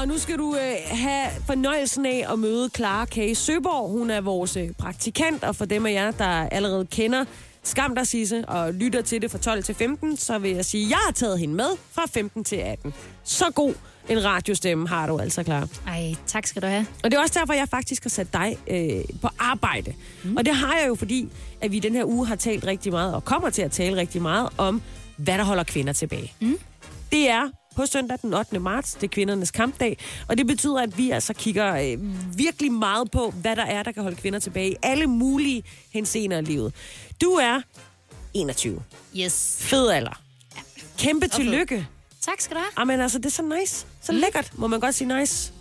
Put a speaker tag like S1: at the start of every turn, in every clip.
S1: Og nu skal du øh, have fornøjelsen af at møde Clara K. Søborg. Hun er vores øh, praktikant, og for dem af jer, der allerede kender Skam dig, Sisse, og lytter til det fra 12 til 15, så vil jeg sige, at jeg har taget hende med fra 15 til 18. Så god en radiostemme har du altså, klar.
S2: Ej, tak skal du have.
S1: Og det er også derfor, jeg faktisk har sat dig øh, på arbejde. Mm. Og det har jeg jo, fordi at vi den her uge har talt rigtig meget, og kommer til at tale rigtig meget om, hvad der holder kvinder tilbage. Mm. Det er på søndag den 8. marts, det er kvindernes kampdag, og det betyder, at vi altså kigger øh, virkelig meget på, hvad der er, der kan holde kvinder tilbage i alle mulige henseender af livet. Du er 21.
S2: Yes.
S1: Fed alder. Kæmpe tillykke.
S2: Tak skal du have.
S1: Jamen altså, det er så nice. Så lækkert, må man godt sige nice.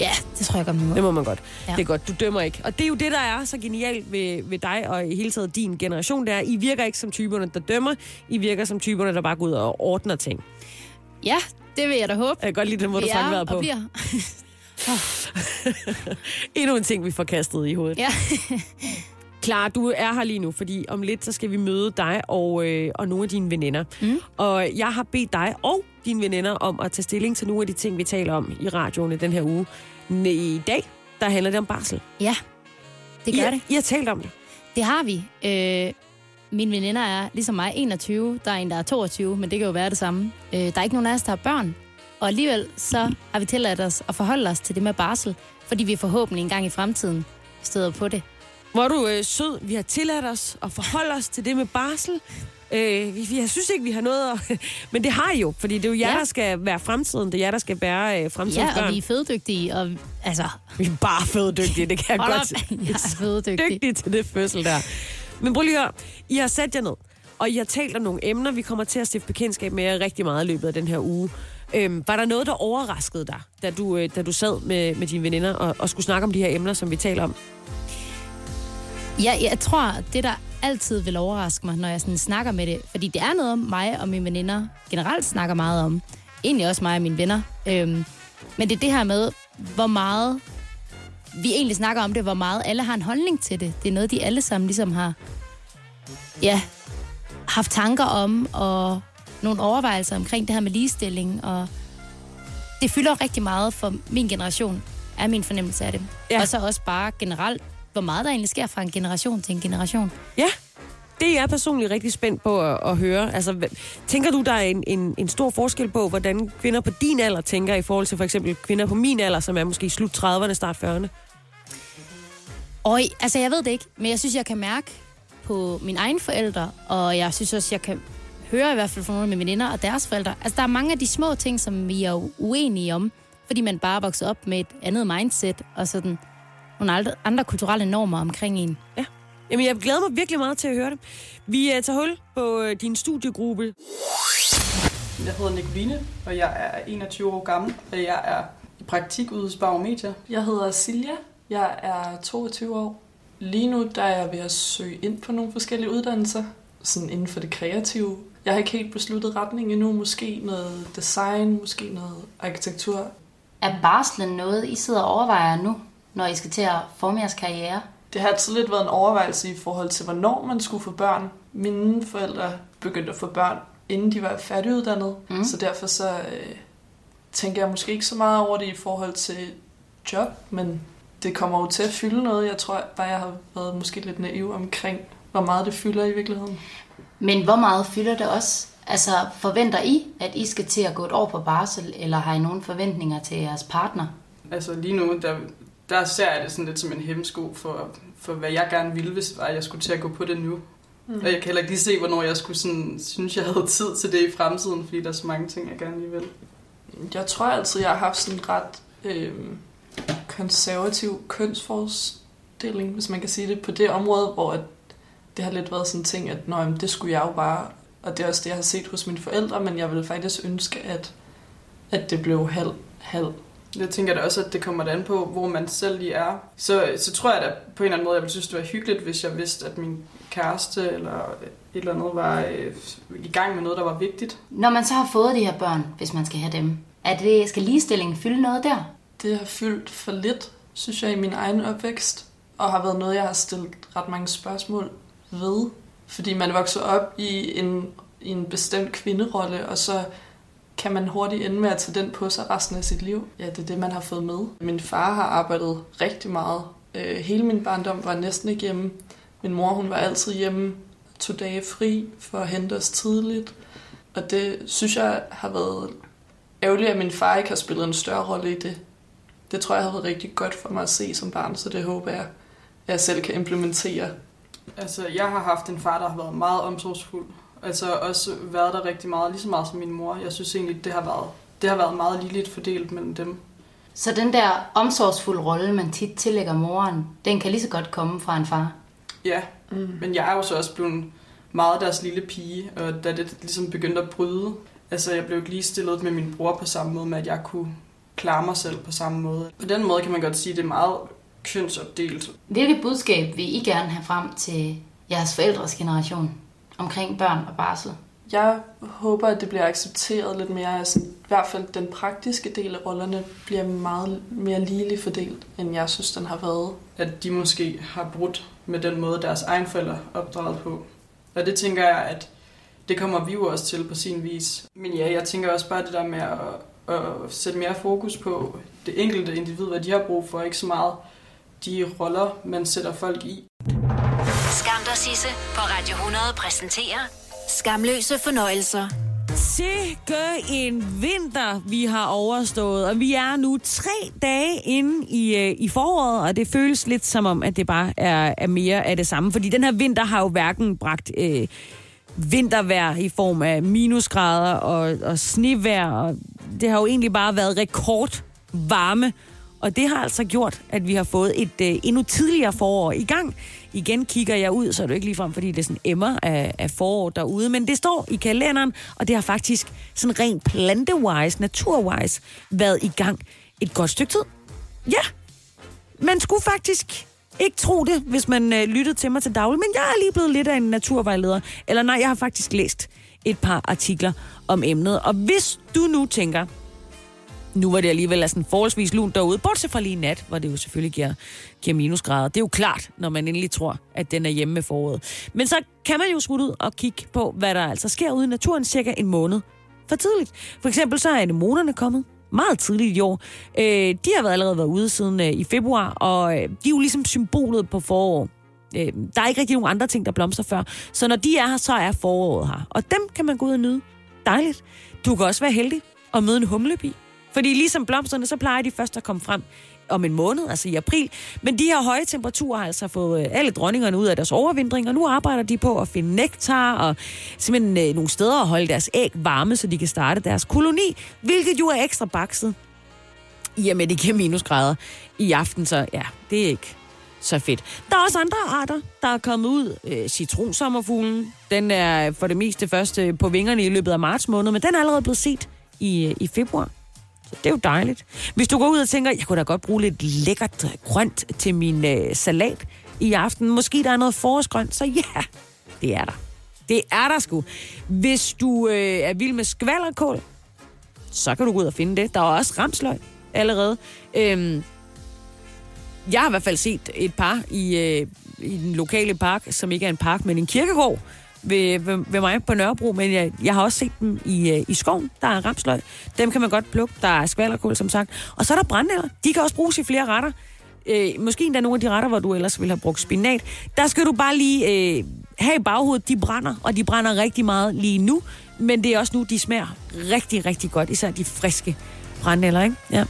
S2: Ja, det tror jeg godt, man må.
S1: Det må man godt. Ja.
S2: Ja.
S1: Det er godt, du dømmer ikke. Og det er jo det, der er så genialt ved, ved dig og i hele taget din generation, det er, I virker ikke som typerne, der dømmer. I virker som typerne, der bare går ud og ordner ting.
S2: Ja, det vil jeg da håbe.
S1: Jeg kan godt lide den måde, du
S2: Vi
S1: trak
S2: er
S1: vejret på.
S2: og bliver.
S1: Endnu en ting, vi får kastet i hovedet.
S2: Ja.
S1: Klar, du er her lige nu, fordi om lidt, så skal vi møde dig og, øh, og nogle af dine veninder. Mm. Og jeg har bedt dig og dine veninder om at tage stilling til nogle af de ting, vi taler om i radioen i den her uge. I dag, der handler det om barsel.
S2: ja, det
S1: I,
S2: gør
S1: har-
S2: det.
S1: I har talt om det.
S2: Det har vi. Øh, mine veninder er ligesom mig 21. Der er en, der er 22, men det kan jo være det samme. Øh, der er ikke nogen af os, der har børn. Og alligevel så har vi tilladt os at forholde os til det med barsel, fordi vi forhåbentlig en gang i fremtiden støder på det.
S1: Hvor du øh, sød. Vi har tilladt os at forholde os til det med barsel. Øh, vi, jeg synes ikke, vi har noget at... Men det har I jo, fordi det er jo jer,
S2: Ja.
S1: der skal være fremtiden. Det er jer, der skal bære øh, fremtidens
S2: Ja, og
S1: børn.
S2: vi er fødedygtige, og altså...
S1: vi er bare fede dygtige, det kan jeg
S2: Hold
S1: godt
S2: op, jeg er fødedygtig.
S1: dygtige til det fødsel der. Men prøv lige at høre. I har sat jer ned, og I har talt om nogle emner, vi kommer til at stifte bekendtskab med jer rigtig meget i løbet af den her uge. Øhm, var der noget, der overraskede dig, da du, øh, da du sad med, med dine veninder og, og skulle snakke om de her emner, som vi taler om?
S2: Ja, jeg tror, det der altid vil overraske mig, når jeg sådan snakker med det, fordi det er noget, mig og mine veninder generelt snakker meget om. Egentlig også mig og mine venner. Øhm, men det er det her med, hvor meget vi egentlig snakker om det, hvor meget alle har en holdning til det. Det er noget, de alle sammen ligesom har ja, haft tanker om, og nogle overvejelser omkring det her med ligestilling, og det fylder rigtig meget for min generation, er min fornemmelse af det.
S1: Ja.
S2: Og så også bare generelt, hvor meget der egentlig sker fra en generation til en generation.
S1: Ja, det er jeg personligt rigtig spændt på at, at høre. Altså, tænker du, der er en, en, en stor forskel på, hvordan kvinder på din alder tænker i forhold til for eksempel kvinder på min alder, som er måske i slut 30'erne, start 40'erne?
S2: Og altså, jeg ved det ikke, men jeg synes, jeg kan mærke på mine egne forældre, og jeg synes også, jeg kan høre i hvert fald fra nogle af mine veninder og deres forældre. Altså, der er mange af de små ting, som vi er uenige om, fordi man bare er vokset op med et andet mindset, og sådan nogle andre, andre kulturelle normer omkring en.
S1: Ja. Jamen, jeg glæder mig virkelig meget til at høre det. Vi uh, tager hul på uh, din studiegruppe.
S3: Jeg hedder Nicoline, og jeg er 21 år gammel, og jeg er i praktik ude hos Barometer. Jeg hedder Silja, jeg er 22 år. Lige nu der er jeg ved at søge ind på nogle forskellige uddannelser, sådan inden for det kreative. Jeg har ikke helt besluttet retning endnu, måske noget design, måske noget arkitektur.
S4: Er barslen noget, I sidder og overvejer nu, når I skal til at forme jeres karriere?
S3: Det har altid lidt været en overvejelse i forhold til, hvornår man skulle få børn. Mine forældre begyndte at få børn, inden de var færdiguddannede, mm. så derfor så øh, tænker jeg måske ikke så meget over det i forhold til job, men det kommer jo til at fylde noget. Jeg tror bare, jeg har været måske lidt naiv omkring, hvor meget det fylder i virkeligheden.
S4: Men hvor meget fylder det også? Altså, forventer I, at I skal til at gå et år på barsel, eller har I nogle forventninger til jeres partner?
S3: Altså lige nu, der, der ser jeg det sådan lidt som en hemsko for, for hvad jeg gerne ville, hvis var, jeg skulle til at gå på det nu. Mm. Og jeg kan heller ikke lige se, hvornår jeg skulle sådan, synes, jeg havde tid til det i fremtiden, fordi der er så mange ting, jeg gerne lige vil. Jeg tror altid, jeg har haft sådan ret øh, konservativ kønsforestilling, hvis man kan sige det, på det område, hvor at det har lidt været sådan en ting, at Nå, jamen, det skulle jeg jo bare, og det er også det, jeg har set hos mine forældre, men jeg vil faktisk ønske, at, at det blev halv, halv.
S4: Jeg tænker da også, at det kommer an på, hvor man selv lige er. Så, så tror jeg da på en eller anden måde, jeg ville synes, det var hyggeligt, hvis jeg vidste, at min kæreste eller et eller andet var øh, i gang med noget, der var vigtigt.
S2: Når man så har fået de her børn, hvis man skal have dem, er det, skal ligestillingen fylde noget der?
S3: Det har fyldt for lidt, synes jeg, i min egen opvækst, og har været noget, jeg har stillet ret mange spørgsmål ved. Fordi man vokser op i en, i en bestemt kvinderolle, og så kan man hurtigt ende med at tage den på sig resten af sit liv. Ja, det er det, man har fået med. Min far har arbejdet rigtig meget. Øh, hele min barndom var næsten ikke hjemme. Min mor, hun var altid hjemme, tog dage fri for at hente os tidligt. Og det synes jeg har været ærgerligt, at min far ikke har spillet en større rolle i det. Det tror jeg har været rigtig godt for mig at se som barn, så det håber jeg, at jeg selv kan implementere.
S4: Altså, jeg har haft en far, der har været meget omsorgsfuld. Altså også været der rigtig meget, lige så meget som min mor. Jeg synes egentlig, det har været, det har været meget ligeligt fordelt mellem dem.
S2: Så den der omsorgsfulde rolle, man tit tillægger moren, den kan lige så godt komme fra en far?
S4: Ja, mm. men jeg er jo så også blevet meget deres lille pige, og da det ligesom begyndte at bryde, altså jeg blev lige stillet med min bror på samme måde, med at jeg kunne klare mig selv på samme måde. På den måde kan man godt sige, at det er meget kønsopdelt.
S2: Hvilket budskab vil I gerne have frem til jeres forældres generation omkring børn og barsel?
S3: Jeg håber, at det bliver accepteret lidt mere. Altså, I hvert fald den praktiske del af rollerne bliver meget mere ligeligt fordelt, end jeg synes, den har været.
S4: At de måske har brudt med den måde, deres egen forældre opdraget på. Og det tænker jeg, at det kommer vi jo også til på sin vis. Men ja, jeg tænker også bare det der med at, at sætte mere fokus på det enkelte individ, hvad de har brug for, ikke så meget de roller, man sætter folk i.
S5: Skam dig, Sisse, på Radio 100 præsenterer Skamløse fornøjelser.
S1: Sikke en vinter, vi har overstået, og vi er nu tre dage inde i, øh, i foråret, og det føles lidt som om, at det bare er, er mere af det samme, fordi den her vinter har jo hverken bragt øh, vintervejr i form af minusgrader og, og snevejr, og det har jo egentlig bare været rekordvarme, og det har altså gjort, at vi har fået et øh, endnu tidligere forår i gang. Igen kigger jeg ud, så er det ikke ligefrem, fordi det er sådan emmer af, af forår derude, men det står i kalenderen, og det har faktisk sådan rent plantewise, naturwise, været i gang et godt stykke tid. Ja, man skulle faktisk ikke tro det, hvis man øh, lyttede til mig til daglig, men jeg er lige blevet lidt af en naturvejleder. Eller nej, jeg har faktisk læst et par artikler om emnet. Og hvis du nu tænker, nu var det alligevel sådan forholdsvis lunt derude, bortset fra lige nat, hvor det jo selvfølgelig giver, giver minusgrader. Det er jo klart, når man endelig tror, at den er hjemme med foråret. Men så kan man jo smutte ud og kigge på, hvad der altså sker ude i naturen cirka en måned for tidligt. For eksempel så er anemonerne kommet meget tidligt i år. Øh, de har været allerede været ude siden øh, i februar, og øh, de er jo ligesom symbolet på forår. Øh, der er ikke rigtig nogen andre ting, der blomster før. Så når de er her, så er foråret her. Og dem kan man gå ud og nyde. Dejligt. Du kan også være heldig og møde en humlebi. Fordi ligesom blomsterne, så plejer de først at komme frem om en måned, altså i april. Men de her høje temperaturer har altså fået øh, alle dronningerne ud af deres overvindring, og nu arbejder de på at finde nektar og simpelthen øh, nogle steder at holde deres æg varme, så de kan starte deres koloni, hvilket jo er ekstra bakset. I og med, det giver minusgrader i aften, så ja, det er ikke så fedt. Der er også andre arter, der er kommet ud. Øh, citronsommerfuglen, den er for det meste først øh, på vingerne i løbet af marts måned, men den er allerede blevet set i, øh, i februar. Så det er jo dejligt. Hvis du går ud og tænker, jeg kunne da godt bruge lidt lækkert grønt til min øh, salat i aften. Måske der er noget forårsgrønt, så ja, det er der. Det er der sgu. Hvis du øh, er vild med skvallerkål, så kan du gå ud og finde det. Der er også ramsløg allerede. Øhm, jeg har i hvert fald set et par i, øh, i den lokale park, som ikke er en park, men en kirkegård, ved, ved, ved mig på Nørrebro, men jeg, jeg har også set dem i, øh, i skoven. Der er ramsløg. Dem kan man godt plukke. Der er skvallerkål, som sagt. Og så er der brændenælder. De kan også bruges i flere retter. Øh, måske endda nogle af de retter, hvor du ellers ville have brugt spinat. Der skal du bare lige øh, have i baghovedet, de brænder, og de brænder rigtig meget lige nu. Men det er også nu, de smager rigtig, rigtig godt. Især de friske brændenælder, ikke? Ja.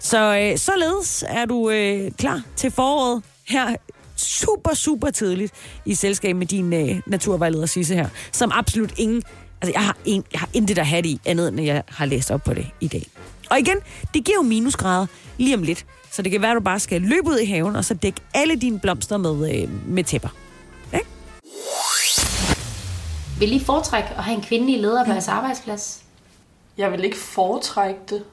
S1: Så øh, således er du øh, klar til foråret her super, super tidligt i selskab med din øh, naturvejleder Sisse her, som absolut ingen... Altså, jeg har, en, jeg har intet at have det i, andet end jeg har læst op på det i dag. Og igen, det giver jo minusgrader lige om lidt. Så det kan være, at du bare skal løbe ud i haven, og så dække alle dine blomster med, øh, med tæpper. Okay?
S2: Vil I foretrække at have en kvindelig leder på jeres arbejdsplads?
S3: Jeg vil ikke foretrække det.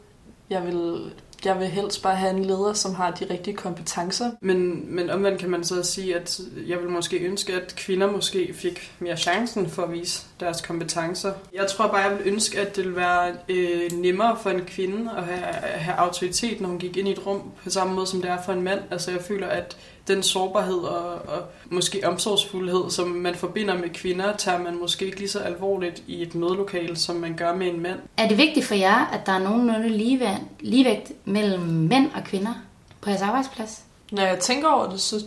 S3: Jeg vil jeg vil helst bare have en leder, som har de rigtige kompetencer.
S4: Men, men omvendt kan man så sige, at jeg vil måske ønske, at kvinder måske fik mere chancen for at vise deres kompetencer. Jeg tror bare, jeg vil ønske, at det ville være øh, nemmere for en kvinde at have, have autoritet, når hun gik ind i et rum, på samme måde som det er for en mand. Altså jeg føler, at den sårbarhed og, og måske omsorgsfuldhed, som man forbinder med kvinder, tager man måske ikke lige så alvorligt i et mødelokale, som man gør med en mand.
S2: Er det vigtigt for jer, at der er nogenlunde ligevægt, ligevægt mellem mænd og kvinder på jeres arbejdsplads?
S3: Når jeg tænker over det, så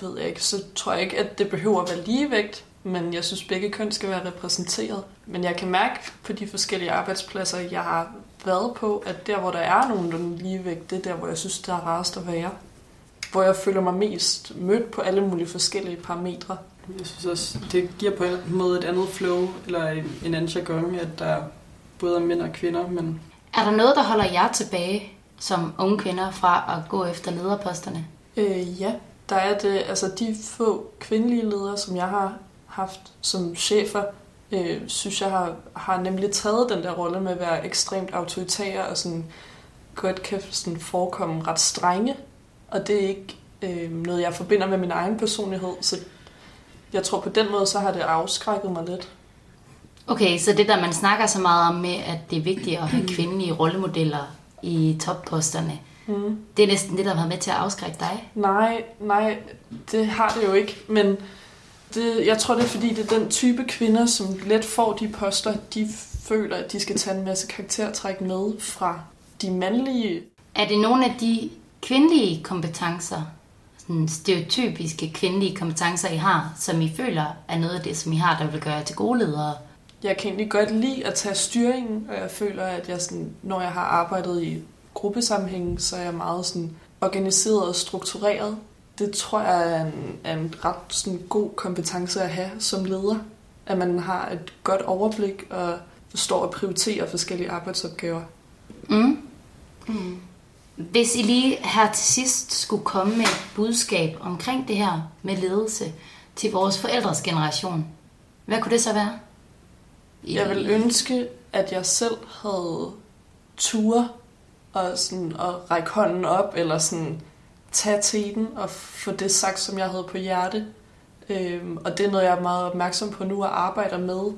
S3: ved jeg ikke, så tror jeg ikke, at det behøver at være ligevægt, men jeg synes, begge køn skal være repræsenteret. Men jeg kan mærke på de forskellige arbejdspladser, jeg har været på, at der, hvor der er nogenlunde ligevægt, det er der, hvor jeg synes, det er rarest at være hvor jeg føler mig mest mødt på alle mulige forskellige parametre.
S4: Jeg synes også, det giver på en måde et andet flow, eller en, en anden jargon, at der både er mænd og kvinder. Men...
S2: Er der noget, der holder jer tilbage som unge kvinder fra at gå efter lederposterne?
S3: Øh, ja, der er det, altså de få kvindelige ledere, som jeg har haft som chefer, øh, synes jeg har, har nemlig taget den der rolle med at være ekstremt autoritære og sådan godt kan sådan forekomme ret strenge og det er ikke øh, noget, jeg forbinder med min egen personlighed. Så jeg tror på den måde, så har det afskrækket mig lidt.
S2: Okay, så det der, man snakker så meget om med, at det er vigtigt at have kvindelige rollemodeller i topposterne, mm. det er næsten det, der har været med til at afskrække dig?
S3: Nej, nej, det har det jo ikke. Men det, jeg tror, det er fordi, det er den type kvinder, som let får de poster, de føler, at de skal tage en masse karaktertræk med fra de mandlige.
S2: Er det nogle af de kvindelige kompetencer, sådan stereotypiske kvindelige kompetencer, I har, som I føler er noget af det, som I har, der vil gøre jer til gode ledere?
S3: Jeg kan egentlig godt lide at tage styringen, og jeg føler, at jeg sådan, når jeg har arbejdet i gruppesammenhæng, så er jeg meget sådan organiseret og struktureret. Det tror jeg er en, er en ret sådan god kompetence at have som leder. At man har et godt overblik og forstår at prioritere forskellige arbejdsopgaver.
S2: Mm. Mm. Hvis I lige her til sidst skulle komme med et budskab omkring det her med ledelse til vores forældres generation, hvad kunne det så være?
S3: Jeg vil ønske, at jeg selv havde tur og, sådan, at række hånden op, eller sådan tage teten og få det sagt, som jeg havde på hjerte. Øhm, og det er noget, jeg er meget opmærksom på nu og arbejder med.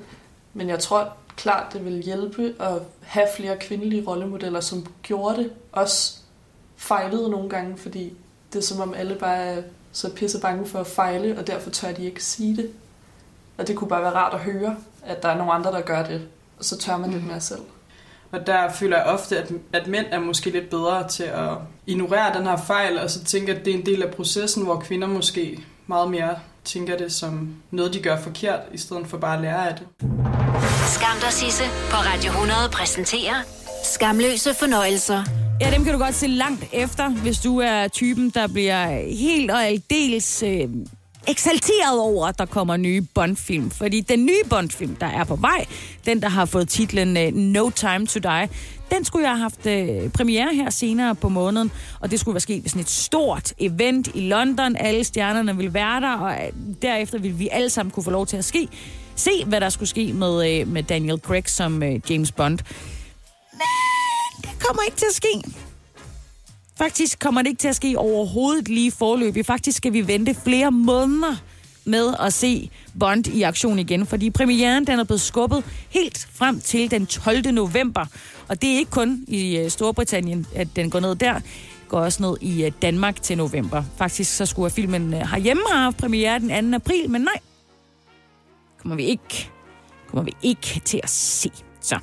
S3: Men jeg tror klart, det vil hjælpe at have flere kvindelige rollemodeller, som gjorde det også fejlede nogle gange, fordi det er som om alle bare er så pisse bange for at fejle, og derfor tør de ikke sige det. Og det kunne bare være rart at høre, at der er nogle andre, der gør det, og så tør man mm. lidt mere selv.
S4: Og der føler jeg ofte, at, at mænd er måske lidt bedre til at ignorere den her fejl, og så tænke, at det er en del af processen, hvor kvinder måske meget mere tænker det som noget, de gør forkert, i stedet for bare at lære af det.
S5: Skam dig, Sisse, på Radio 100 præsenterer Skamløse fornøjelser.
S1: Ja, dem kan du godt se langt efter, hvis du er typen, der bliver helt og aldeles øh, eksalteret over, at der kommer nye Bond-film. Fordi den nye Bond-film, der er på vej, den der har fået titlen øh, No Time to Die, den skulle jeg have haft øh, premiere her senere på måneden, og det skulle være sket ved sådan et stort event i London. Alle stjernerne ville være der, og øh, derefter ville vi alle sammen kunne få lov til at ske. Se, hvad der skulle ske med, øh, med Daniel Craig som øh, James Bond Men kommer ikke til at ske. Faktisk kommer det ikke til at ske overhovedet lige forløbig. Faktisk skal vi vente flere måneder med at se Bond i aktion igen, fordi premieren den er blevet skubbet helt frem til den 12. november. Og det er ikke kun i øh, Storbritannien, at den går ned der. Går også ned i øh, Danmark til november. Faktisk så skulle filmen øh, herhjemme have haft premiere den 2. april, men nej, kommer vi ikke, kommer vi ikke til at se. Så.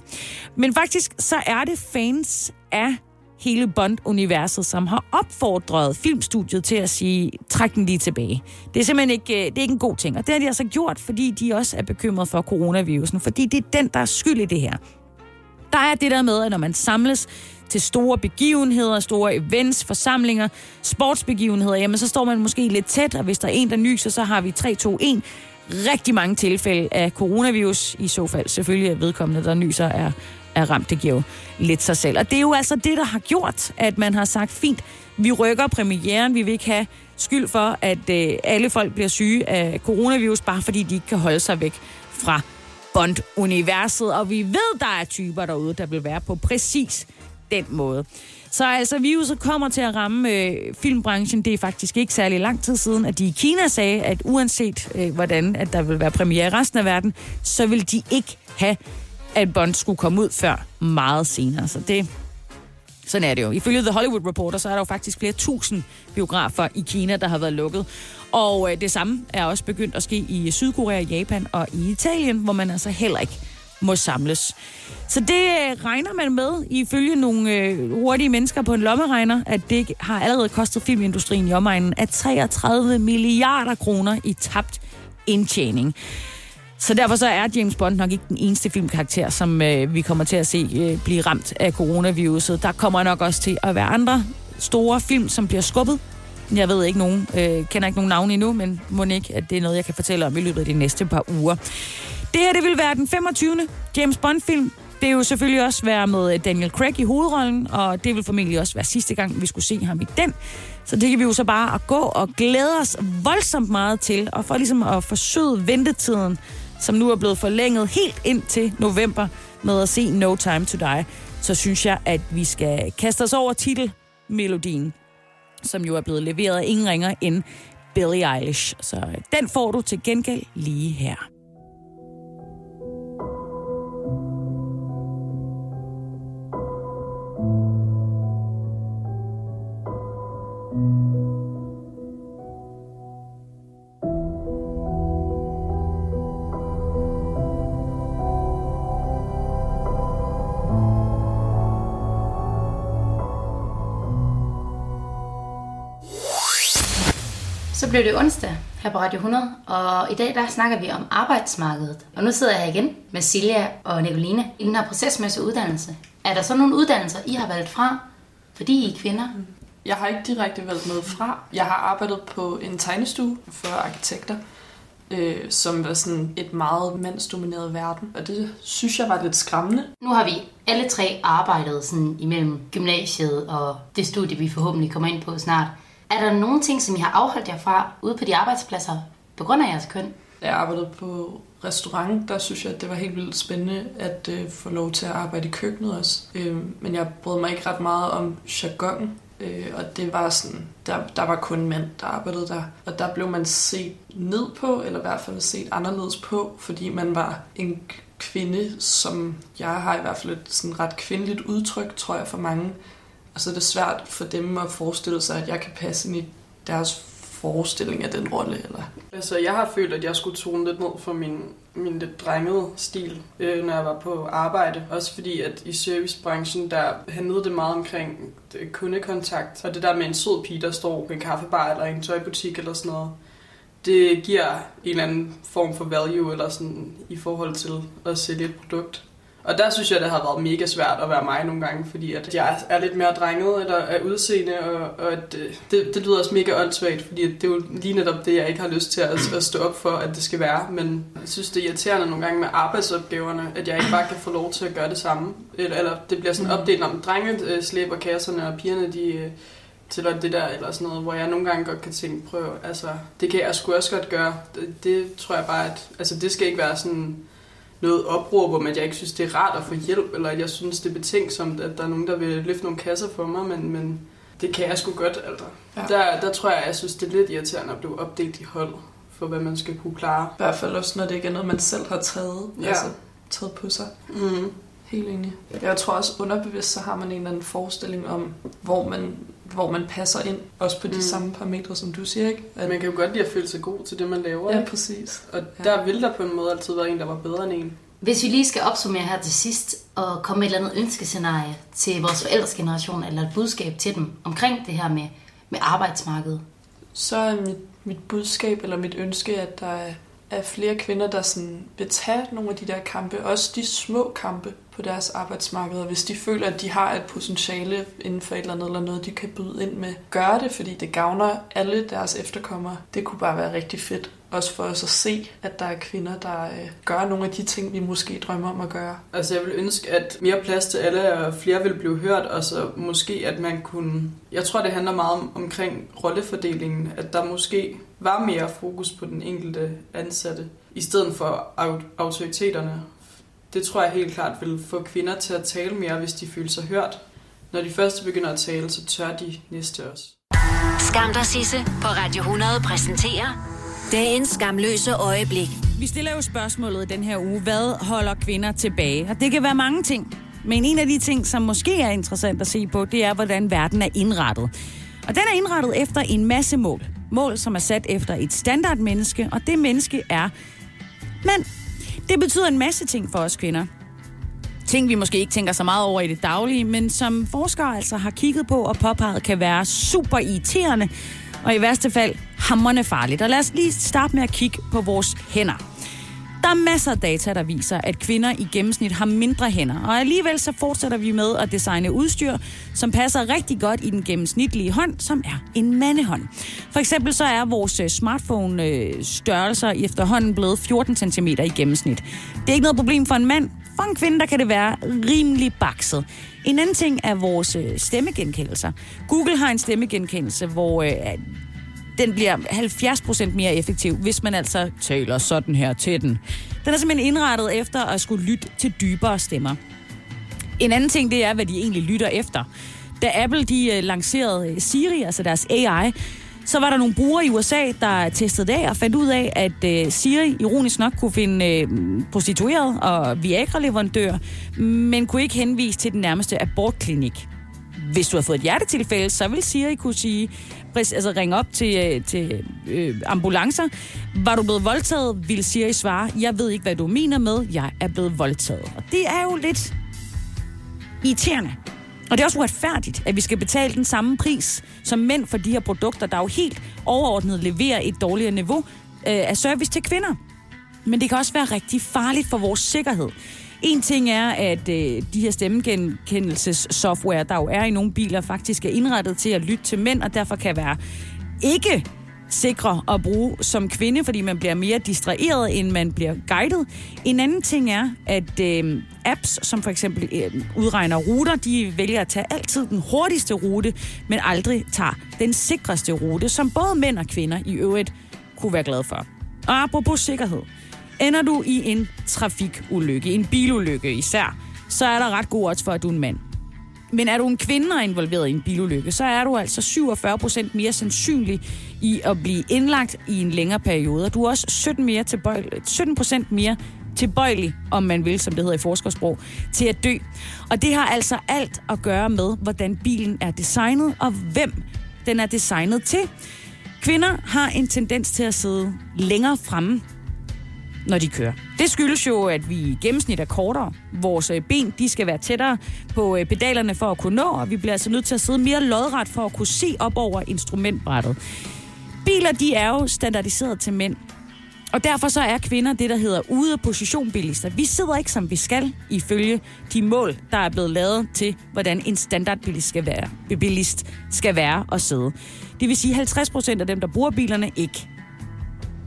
S1: Men faktisk så er det fans af hele Bond-universet, som har opfordret filmstudiet til at sige, træk den lige tilbage. Det er simpelthen ikke, øh, det er ikke en god ting. Og det har de altså gjort, fordi de også er bekymret for coronavirusen, fordi det er den, der er skyld i det her. Der er det der med, at når man samles til store begivenheder, store events, forsamlinger, sportsbegivenheder, jamen så står man måske lidt tæt, og hvis der er en, der nyser, så har vi 3, 2, 1 rigtig mange tilfælde af coronavirus. I så fald selvfølgelig at vedkommende, der nyser, er, er ramt. Det giver jo lidt sig selv. Og det er jo altså det, der har gjort, at man har sagt, fint, vi rykker premieren, vi vil ikke have skyld for, at øh, alle folk bliver syge af coronavirus, bare fordi de ikke kan holde sig væk fra Bond-universet. Og vi ved, der er typer derude, der vil være på præcis den måde. Så altså, viruset kommer til at ramme øh, filmbranchen. Det er faktisk ikke særlig lang tid siden, at de i Kina sagde, at uanset øh, hvordan at der vil være premiere i resten af verden, så vil de ikke have, at Bond skulle komme ud før meget senere. Så det, sådan er det jo. Ifølge The Hollywood Reporter, så er der jo faktisk flere tusind biografer i Kina, der har været lukket. Og øh, det samme er også begyndt at ske i Sydkorea, Japan og i Italien, hvor man altså heller ikke må samles. Så det øh, regner man med, ifølge nogle øh, hurtige mennesker på en lommeregner, at det har allerede kostet filmindustrien i omegnen af 33 milliarder kroner i tabt indtjening. Så derfor så er James Bond nok ikke den eneste filmkarakter, som øh, vi kommer til at se øh, blive ramt af coronaviruset. Der kommer nok også til at være andre store film, som bliver skubbet. Jeg ved ikke nogen, øh, kender ikke nogen navne endnu, men må ikke, at det er noget, jeg kan fortælle om i løbet af de næste par uger. Det her, det vil være den 25. James Bond-film. Det vil jo selvfølgelig også være med Daniel Craig i hovedrollen, og det vil formentlig også være sidste gang, vi skulle se ham i den. Så det kan vi jo så bare at gå og glæde os voldsomt meget til, og for ligesom at forsøge ventetiden, som nu er blevet forlænget helt ind til november med at se No Time to Die, så synes jeg, at vi skal kaste os over titelmelodien, som jo er blevet leveret af ingen ringer end Billie Eilish. Så den får du til gengæld lige her.
S2: Så blev det onsdag her på Radio 100, og i dag der snakker vi om arbejdsmarkedet. Og nu sidder jeg her igen med Silja og Nicoline i den her procesmæssige uddannelse. Er der så nogle uddannelser, I har valgt fra, fordi I er kvinder?
S3: Jeg har ikke direkte valgt noget fra. Jeg har arbejdet på en tegnestue for arkitekter, øh, som var sådan et meget mandsdomineret verden, og det synes jeg var lidt skræmmende.
S2: Nu har vi alle tre arbejdet sådan imellem gymnasiet og det studie, vi forhåbentlig kommer ind på snart. Er der nogle ting, som I har afholdt jer fra ude på de arbejdspladser på grund af jeres køn?
S3: Da jeg arbejdede på restaurant, der synes jeg, at det var helt vildt spændende at øh, få lov til at arbejde i køkkenet også. Øh, men jeg brød mig ikke ret meget om jargon, øh, og det var sådan, der, der var kun mænd, der arbejdede der. Og der blev man set ned på, eller i hvert fald set anderledes på, fordi man var en kvinde, som jeg har i hvert fald et sådan ret kvindeligt udtryk, tror jeg, for mange. Og så er det svært for dem at forestille sig, at jeg kan passe ind i deres forestilling af den rolle. Eller?
S4: Altså, jeg har følt, at jeg skulle tone lidt ned for min, min lidt drengede stil, øh, når jeg var på arbejde. Også fordi, at i servicebranchen, der handlede det meget omkring det, kundekontakt. Og det der med en sød pige, der står på en kaffebar eller en tøjbutik eller sådan noget. Det giver en eller anden form for value eller sådan, i forhold til at sælge et produkt. Og der synes jeg, det har været mega svært at være mig nogle gange, fordi at jeg er lidt mere drenget eller er udseende, og, og at det, det lyder også mega åndssvagt, fordi det er jo lige netop det, jeg ikke har lyst til at, at stå op for, at det skal være. Men jeg synes, det er irriterende nogle gange med arbejdsopgaverne, at jeg ikke bare kan få lov til at gøre det samme. Eller, eller det bliver sådan opdelt om drenge slæber kasserne, og pigerne de til det der, eller sådan noget, hvor jeg nogle gange godt kan tænke, prøv, altså, det kan jeg sgu også godt gøre. Det, det tror jeg bare, at, altså, det skal ikke være sådan, noget opråb om, at jeg ikke synes, det er rart at få hjælp, eller at jeg synes, det er betænksomt, at der er nogen, der vil løfte nogle kasser for mig, men, men det kan jeg sgu godt, altså. Ja. Der, der tror jeg, jeg synes, det er lidt irriterende at blive opdelt i hold, for hvad man skal kunne klare.
S3: I hvert fald også, når det ikke er noget, man selv har taget,
S4: Ja.
S3: altså, taget på sig.
S4: Mm.
S3: Helt enig. Jeg tror også underbevidst, så har man en eller anden forestilling om, hvor man, hvor man passer ind. Også på de
S4: Mm.
S3: mm. samme parametre, som du siger, ikke? At,
S4: Man kan jo godt lide at føle sig god til det, man laver.
S3: ja,
S4: ikke?
S3: præcis.
S4: Og
S3: Ja.
S4: der vil der på en måde altid være en, der var bedre end en.
S2: Hvis vi lige skal opsummere her til sidst, og komme med et eller andet ønskescenarie til vores forældres generation, eller et budskab til dem omkring det her med, med arbejdsmarkedet.
S3: Så er mit, mit budskab eller mit ønske, at der er, er flere kvinder, der sådan vil tage nogle af de der kampe, også de små kampe på deres arbejdsmarked, og hvis de føler, at de har et potentiale inden for et eller andet, eller noget, de kan byde ind med, gør det, fordi det gavner alle deres efterkommere. Det kunne bare være rigtig fedt. Også for os at se, at der er kvinder, der øh, gør nogle af de ting, vi måske drømmer om at gøre.
S4: Altså jeg vil ønske, at mere plads til alle, og flere vil blive hørt, og så måske, at man kunne... Jeg tror, det handler meget om, omkring rollefordelingen, at der måske var mere fokus på den enkelte ansatte, i stedet for au- autoriteterne. Det tror jeg helt klart vil få kvinder til at tale mere, hvis de føler sig hørt. når de første begynder at tale, så tør de næste også.
S5: Skam dig, Sisse på Radio 100 præsenterer dagens skamløse øjeblik.
S1: Vi stiller jo spørgsmålet den her uge, hvad holder kvinder tilbage? Og det kan være mange ting. Men en af de ting, som måske er interessant at se på, det er, hvordan verden er indrettet. Og den er indrettet efter en masse mål. Mål, som er sat efter et standardmenneske, og det menneske er mand. Det betyder en masse ting for os kvinder. Ting, vi måske ikke tænker så meget over i det daglige, men som forskere altså har kigget på og påpeget, kan være super irriterende, og i værste fald hammerne farligt. Og lad os lige starte med at kigge på vores hænder. Der er masser af data, der viser, at kvinder i gennemsnit har mindre hænder. Og alligevel så fortsætter vi med at designe udstyr, som passer rigtig godt i den gennemsnitlige hånd, som er en mandehånd. For eksempel så er vores øh, smartphone-størrelser øh, efterhånden blevet 14 cm i gennemsnit. Det er ikke noget problem for en mand. For en kvinde, der kan det være rimelig bakset. En anden ting er vores øh, stemmegenkendelser. Google har en stemmegenkendelse, hvor den bliver 70% mere effektiv, hvis man altså taler sådan her til den. Den er simpelthen indrettet efter at skulle lytte til dybere stemmer. En anden ting, det er, hvad de egentlig lytter efter. Da Apple de øh, lancerede øh, Siri, altså deres AI, så var der nogle brugere i USA, der testede det af og fandt ud af, at øh, Siri ironisk nok kunne finde prostitueret og Viagra-leverandør, men kunne ikke henvise til den nærmeste abortklinik. Hvis du har fået et hjertetilfælde, så vil Siri kunne sige, altså ringe op til, øh, til øh, ambulancer. Var du blevet voldtaget, vil Siri svare, jeg ved ikke, hvad du mener med, jeg er blevet voldtaget. Og det er jo lidt irriterende. Og det er også uretfærdigt, at vi skal betale den samme pris som mænd for de her produkter, der jo helt overordnet leverer et dårligere niveau øh, af service til kvinder. Men det kan også være rigtig farligt for vores sikkerhed. En ting er, at øh, de her stemmegenkendelsessoftware, der jo er i nogle biler, faktisk er indrettet til at lytte til mænd, og derfor kan være ikke sikre at bruge som kvinde, fordi man bliver mere distraheret, end man bliver guidet. En anden ting er, at øh, apps, som for eksempel øh, udregner ruter, de vælger at tage altid den hurtigste rute, men aldrig tager den sikreste rute, som både mænd og kvinder i øvrigt kunne være glade for. Og apropos sikkerhed, Ender du i en trafikulykke, en bilulykke især, så er der ret god odds for, at du er en mand. Men er du en kvinde og involveret i en bilulykke, så er du altså 47 procent mere sandsynlig i at blive indlagt i en længere periode. Du er også 17, mere tilbøjelig, 17 procent mere tilbøjelig, om man vil, som det hedder i forskersprog, til at dø. Og det har altså alt at gøre med, hvordan bilen er designet, og hvem den er designet til. Kvinder har en tendens til at sidde længere fremme når de kører. Det skyldes jo, at vi i gennemsnit er kortere. Vores øh, ben de skal være tættere på øh, pedalerne for at kunne nå, og vi bliver altså nødt til at sidde mere lodret for at kunne se op over instrumentbrættet. Biler de er jo standardiseret til mænd, og derfor så er kvinder det, der hedder ude position bilister. Vi sidder ikke, som vi skal, ifølge de mål, der er blevet lavet til, hvordan en standardbilist skal være, bilist skal være og sidde. Det vil sige, at 50 procent af dem, der bruger bilerne, ikke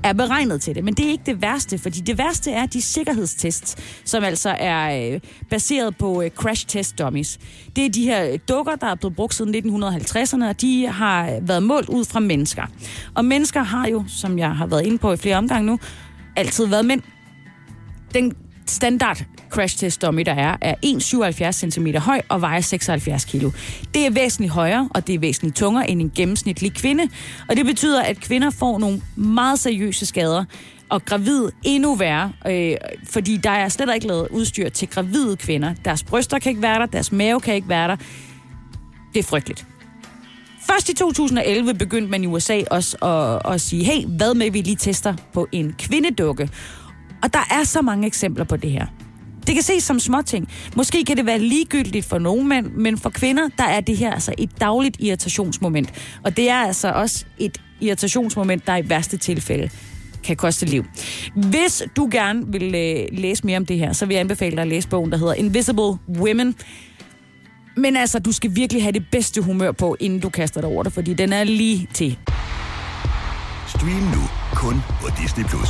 S1: er beregnet til det. Men det er ikke det værste, fordi det værste er de sikkerhedstests, som altså er øh, baseret på øh, crash test dummies. Det er de her øh, dukker, der er blevet brugt siden 1950'erne, og de har øh, været målt ud fra mennesker. Og mennesker har jo, som jeg har været inde på i flere omgange nu, altid været mænd. Den standard crash test dummy, der er, er 1,77 cm høj og vejer 76 kg. Det er væsentligt højere, og det er væsentligt tungere end en gennemsnitlig kvinde. Og det betyder, at kvinder får nogle meget seriøse skader, og gravid endnu værre, øh, fordi der er slet ikke lavet udstyr til gravide kvinder. Deres bryster kan ikke være der, deres mave kan ikke være der. Det er frygteligt. Først i 2011 begyndte man i USA også at, at sige, hey, hvad med vi lige tester på en kvindedukke? Og der er så mange eksempler på det her. Det kan ses som småting. Måske kan det være ligegyldigt for nogle mænd, men for kvinder, der er det her altså et dagligt irritationsmoment. Og det er altså også et irritationsmoment, der i værste tilfælde kan koste liv. Hvis du gerne vil øh, læse mere om det her, så vil jeg anbefale dig at læse bogen, der hedder Invisible Women. Men altså, du skal virkelig have det bedste humør på, inden du kaster dig over det, fordi den er lige til.
S6: Stream nu kun på Disney+. Plus.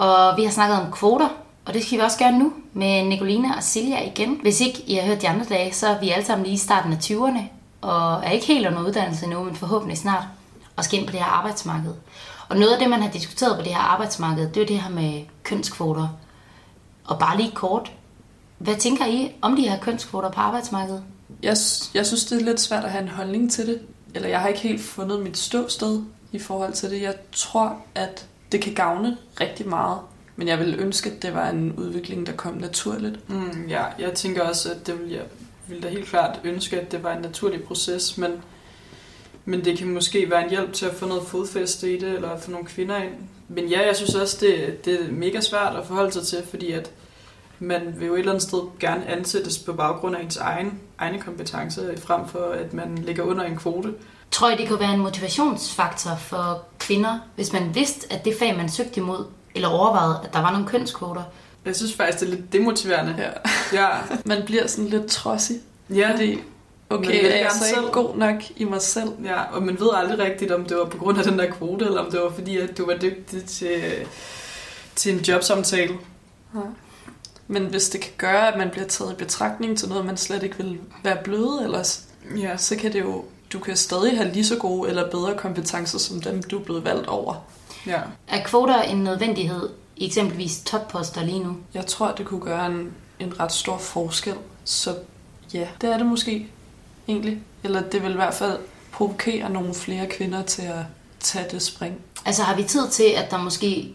S2: og vi har snakket om kvoter, og det skal vi også gøre nu med Nicolina og Silja igen. Hvis ikke I har hørt de andre dage, så er vi alle sammen lige i starten af 20'erne, og er ikke helt under uddannelse nu, men forhåbentlig snart, og skal ind på det her arbejdsmarked. Og noget af det, man har diskuteret på det her arbejdsmarked, det er det her med kønskvoter. Og bare lige kort, hvad tænker I om de her kønskvoter på arbejdsmarkedet?
S3: Jeg, jeg synes, det er lidt svært at have en holdning til det. Eller jeg har ikke helt fundet mit ståsted i forhold til det. Jeg tror, at det kan gavne rigtig meget. Men jeg ville ønske, at det var en udvikling, der kom naturligt.
S4: Mm, ja, jeg tænker også, at det ville jeg ville da helt klart ønske, at det var en naturlig proces, men, men det kan måske være en hjælp til at få noget fodfæste i det, eller få nogle kvinder ind. Men ja, jeg synes også, det, det er mega svært at forholde sig til, fordi at man vil jo et eller andet sted gerne ansættes på baggrund af ens egen, egne kompetencer, frem for at man ligger under en kvote.
S2: Tror I, det kunne være en motivationsfaktor for kvinder, hvis man vidste, at det fag, man søgte imod, eller overvejede, at der var nogle kønskvoter?
S4: Jeg synes faktisk, det er lidt demotiverende.
S3: Ja.
S4: ja.
S3: Man bliver sådan lidt trodsig.
S4: Ja.
S3: Fordi,
S4: Man
S3: okay,
S4: vil
S3: er jeg så
S4: selv.
S3: ikke god nok i mig selv?
S4: Ja, og man ved aldrig rigtigt, om det var på grund af den der kvote, eller om det var fordi, at du var dygtig til, til en jobsamtale.
S3: Ja. Men hvis det kan gøre, at man bliver taget i betragtning til noget, man slet ikke vil være blevet ellers,
S4: ja.
S3: så kan det jo, du kan stadig have lige så gode eller bedre kompetencer, som dem, du er blevet valgt over.
S4: Ja.
S2: Er kvoter en nødvendighed i eksempelvis topposter lige nu?
S3: Jeg tror, det kunne gøre en, en ret stor forskel. Så ja, det er det måske egentlig. Eller det vil i hvert fald provokere nogle flere kvinder til at tage det spring.
S2: Altså har vi tid til, at der måske,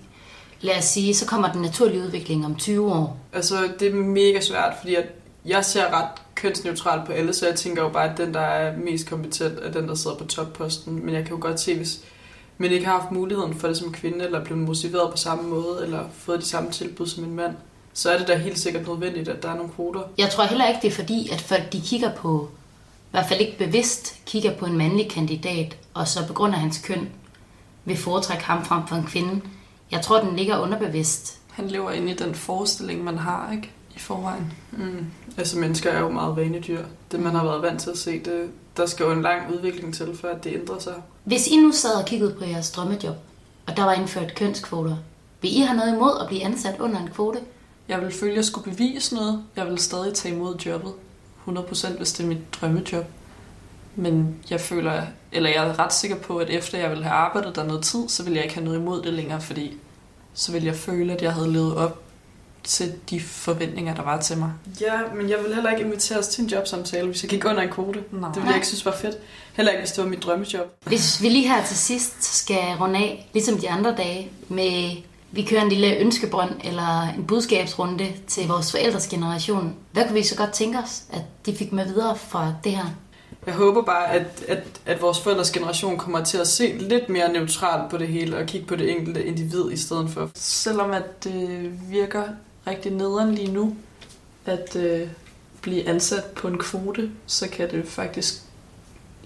S2: lad os sige, så kommer den naturlige udvikling om 20 år?
S4: Altså, det er mega svært, fordi at jeg ser ret kønsneutralt på alle, så jeg tænker jo bare, at den, der er mest kompetent, er den, der sidder på topposten. Men jeg kan jo godt se, hvis man ikke har haft muligheden for det som kvinde, eller blevet motiveret på samme måde, eller fået de samme tilbud som en mand, så er det da helt sikkert nødvendigt, at der er nogle kvoter.
S2: Jeg tror heller ikke, det er fordi, at folk de kigger på, i hvert fald ikke bevidst, kigger på en mandlig kandidat, og så på grund af hans køn vil foretrække ham frem for en kvinde. Jeg tror, den ligger underbevidst.
S3: Han lever ind i den forestilling, man har, ikke? I forvejen.
S4: Mm. Altså, mennesker er jo meget vanedyr. Det, man har været vant til at se, det, der skal jo en lang udvikling til, for at det ændrer sig.
S2: Hvis I nu sad og kiggede på jeres drømmejob, og der var indført kønskvoter, vil I have noget imod at blive ansat under en kvote?
S3: Jeg vil føle, at jeg skulle bevise noget. Jeg vil stadig tage imod jobbet. 100% hvis det er mit drømmejob. Men jeg føler, eller jeg er ret sikker på, at efter jeg ville have arbejdet der noget tid, så ville jeg ikke have noget imod det længere, fordi så ville jeg føle, at jeg havde levet op til de forventninger, der var til mig.
S4: Ja, men jeg vil heller ikke inviteres til en jobsamtale, hvis jeg gik under en kvote.
S3: Nej.
S4: Det ville jeg ikke synes var fedt. Heller ikke, hvis det var mit drømmejob.
S2: Hvis vi lige her til sidst skal runde af, ligesom de andre dage, med vi kører en lille ønskebrønd eller en budskabsrunde til vores forældres generation. Hvad kunne vi så godt tænke os, at de fik med videre fra det her?
S4: Jeg håber bare, at, at, at vores forældres generation kommer til at se lidt mere neutralt på det hele og kigge på det enkelte individ i stedet for.
S3: Selvom at det virker rigtig nederen lige nu, at øh, blive ansat på en kvote, så kan det faktisk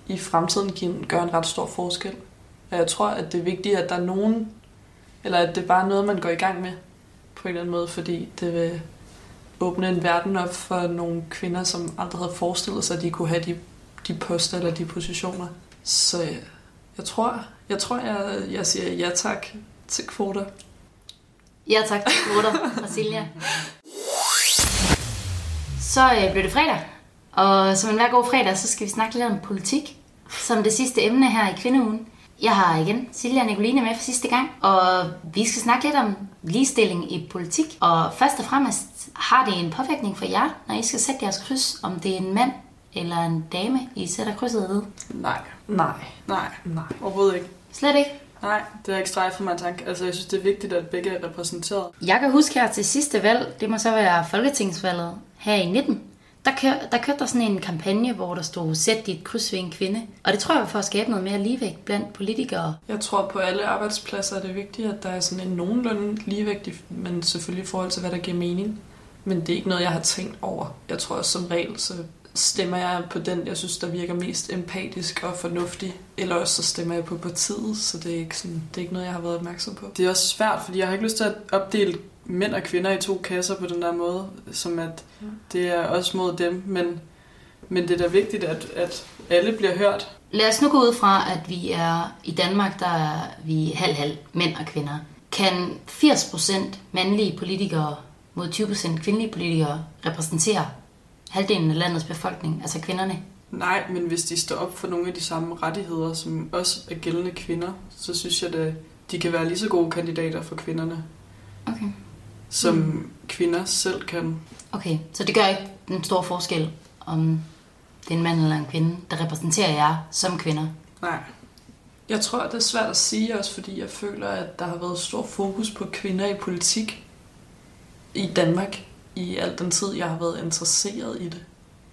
S3: i fremtiden give gøre en ret stor forskel. Og jeg tror, at det er vigtigt, at der er nogen, eller at det er bare noget, man går i gang med på en eller anden måde, fordi det vil åbne en verden op for nogle kvinder, som aldrig havde forestillet sig, at de kunne have de, de poster eller de positioner. Så jeg, jeg tror, jeg, tror jeg, jeg siger ja tak til kvoter.
S2: Ja tak til kvoter, Brasilia. Så øh, blev det fredag, og som en hver god fredag, så skal vi snakke lidt om politik, som det sidste emne her i Kvindeugen. Jeg har igen Silja og Nicoline med for sidste gang, og vi skal snakke lidt om ligestilling i politik. Og først og fremmest, har det en påvirkning for jer, når I skal sætte jeres kryds, om det er en mand eller en dame, I sætter krydset ved?
S4: Nej.
S3: Nej.
S4: Nej.
S3: Nej.
S4: Overhovedet ikke.
S2: Slet ikke?
S4: Nej, det har ikke strejfet mig tanke. Altså, jeg synes, det er vigtigt, at begge er repræsenteret.
S2: Jeg kan huske her til sidste valg, det må så være Folketingsvalget her i 19, der, kør, der kørte der sådan en kampagne, hvor der stod, sæt dit kryds ved en kvinde. Og det tror jeg var for at skabe noget mere ligevægt blandt politikere.
S3: Jeg tror på alle arbejdspladser er det vigtigt, at der er sådan en nogenlunde ligevægt, men selvfølgelig i forhold til, hvad der giver mening. Men det er ikke noget, jeg har tænkt over. Jeg tror også som regel, så stemmer jeg på den, jeg synes, der virker mest empatisk og fornuftig. Eller også så stemmer jeg på partiet, så det er ikke, sådan, det er ikke noget, jeg har været opmærksom på.
S4: Det er også svært, fordi jeg har ikke lyst til at opdele mænd og kvinder i to kasser på den der måde, som at det er også mod dem, men, men det er da vigtigt, at, at alle bliver hørt.
S2: Lad os nu gå ud fra, at vi er i Danmark, der er vi halv-halv mænd og kvinder. Kan 80% mandlige politikere mod 20% kvindelige politikere repræsentere halvdelen af landets befolkning, altså kvinderne?
S4: Nej, men hvis de står op for nogle af de samme rettigheder, som også er gældende kvinder, så synes jeg, at de kan være lige så gode kandidater for kvinderne,
S2: Okay.
S4: som mm. kvinder selv kan.
S2: Okay, så det gør ikke den store forskel, om det er en mand eller en kvinde, der repræsenterer jer som kvinder.
S4: Nej.
S3: Jeg tror, det er svært at sige også, fordi jeg føler, at der har været stor fokus på kvinder i politik i Danmark i al den tid, jeg har været interesseret i det.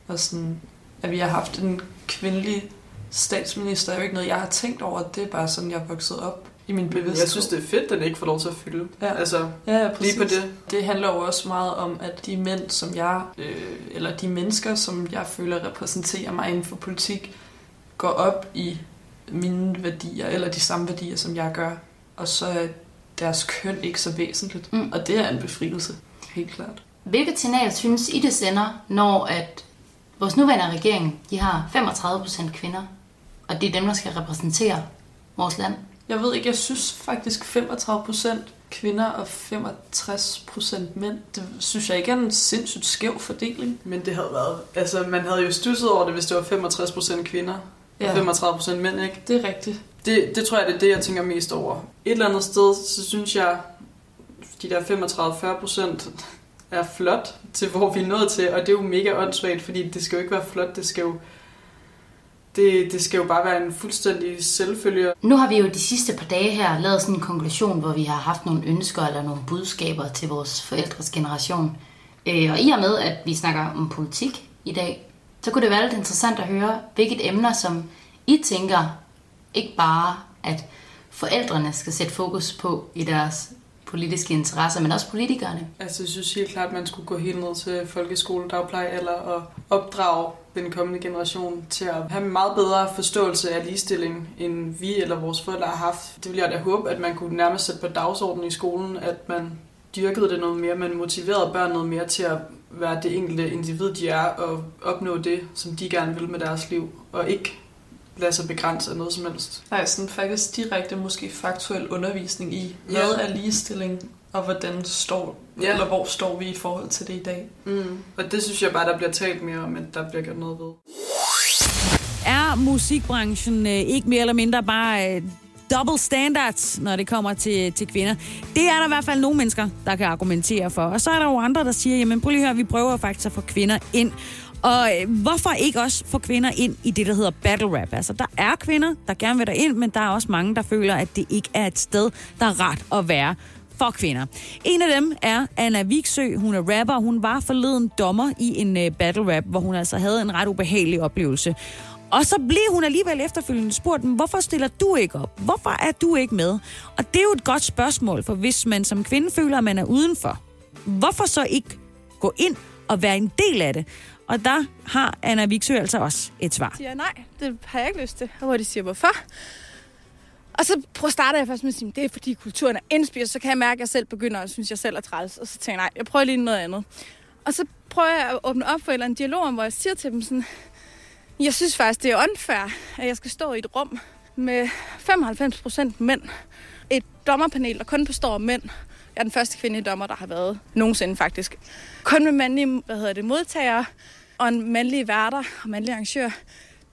S3: Og sådan, at vi har haft en kvindelig statsminister, er jo ikke noget, jeg har tænkt over. Det er bare sådan, jeg er vokset op i min bevidsthed.
S4: Jeg synes, det er fedt, at den ikke får lov til at fylde.
S3: Ja.
S4: Altså,
S3: Ja, ja,
S4: lige på
S3: præcis.
S4: det.
S3: Det handler jo også meget om, at de mænd, som jeg, øh, eller de mennesker, som jeg føler repræsenterer mig inden for politik, går op i mine værdier, eller de samme værdier, som jeg gør. Og så er deres køn ikke så væsentligt.
S2: Mm.
S3: Og det er en befrielse, helt klart.
S2: Hvilket signal synes I, det sender, når at vores nuværende regering, de har 35% kvinder, og det er dem, der skal repræsentere vores land?
S3: Jeg ved ikke, jeg synes faktisk 35% kvinder og 65% mænd, det synes jeg ikke er en sindssygt skæv fordeling.
S4: Men det havde været... Altså, man havde jo stusset over det, hvis det var 65% kvinder
S3: Ja.
S4: og 35% mænd, ikke?
S3: Det er rigtigt.
S4: Det, det tror jeg, det er det, jeg tænker mest over. Et eller andet sted, så synes jeg, de der 35-40% er flot til, hvor vi er nået til, og det er jo mega åndssvagt, fordi det skal jo ikke være flot, det skal jo, det, det skal jo bare være en fuldstændig selvfølge.
S2: Nu har vi jo de sidste par dage her lavet sådan en konklusion, hvor vi har haft nogle ønsker eller nogle budskaber til vores forældres generation. Øh, og i og med, at vi snakker om politik i dag, så kunne det være lidt interessant at høre, hvilket emner, som I tænker, ikke bare at forældrene skal sætte fokus på i deres politiske interesser, men også politikerne.
S4: Altså, jeg synes helt klart, at man skulle gå helt ned til folkeskole, dagpleje eller og opdrage den kommende generation til at have en meget bedre forståelse af ligestilling, end vi eller vores forældre har haft. Det vil jeg da håbe, at man kunne nærmest sætte på dagsordenen i skolen, at man dyrkede det noget mere, man motiverede børn noget mere til at være det enkelte individ, de er, og opnå det, som de gerne vil med deres liv, og ikke lade sig begrænse af noget som helst.
S3: Nej, sådan faktisk direkte måske faktuel undervisning i,
S4: Ja.
S3: hvad er ligestilling, og hvordan står,
S4: Ja.
S3: eller hvor står vi i forhold til det i dag.
S4: Mm. Og det synes jeg bare, der bliver talt mere om, at der bliver gjort noget ved.
S1: Er musikbranchen øh, ikke mere eller mindre bare øh, double standards, når det kommer til, til kvinder? Det er der i hvert fald nogle mennesker, der kan argumentere for. Og så er der jo andre, der siger, jamen prøv lige at høre, vi prøver faktisk at få kvinder ind. Og øh, hvorfor ikke også få kvinder ind i det, der hedder battle rap? Altså, der er kvinder, der gerne vil ind, men der er også mange, der føler, at det ikke er et sted, der er ret at være for kvinder. En af dem er Anna Viksø. Hun er rapper. Hun var forleden dommer i en øh, battle rap, hvor hun altså havde en ret ubehagelig oplevelse. Og så blev hun alligevel efterfølgende spurgt, hvorfor stiller du ikke op? Hvorfor er du ikke med? Og det er jo et godt spørgsmål, for hvis man som kvinde føler, at man er udenfor, hvorfor så ikke gå ind og være en del af det? Og der har Anna Viksø altså også et svar.
S7: siger nej, det har jeg ikke lyst til. Og hvor de siger, hvorfor? Og så prøver, starter jeg først med at sige, det er fordi kulturen er indspist, så kan jeg mærke, at jeg selv begynder at synes, jeg selv er træls. Og så tænker jeg, nej, jeg prøver lige noget andet. Og så prøver jeg at åbne op for en eller anden dialog, hvor jeg siger til dem sådan, jeg synes faktisk, det er unfair, at jeg skal stå i et rum med 95 procent mænd. Et dommerpanel, der kun består af mænd. Jeg er den første kvindelige dommer, der har været nogensinde faktisk. Kun med mandlige hvad hedder det, modtagere og en mandlige værter og mandlige arrangør.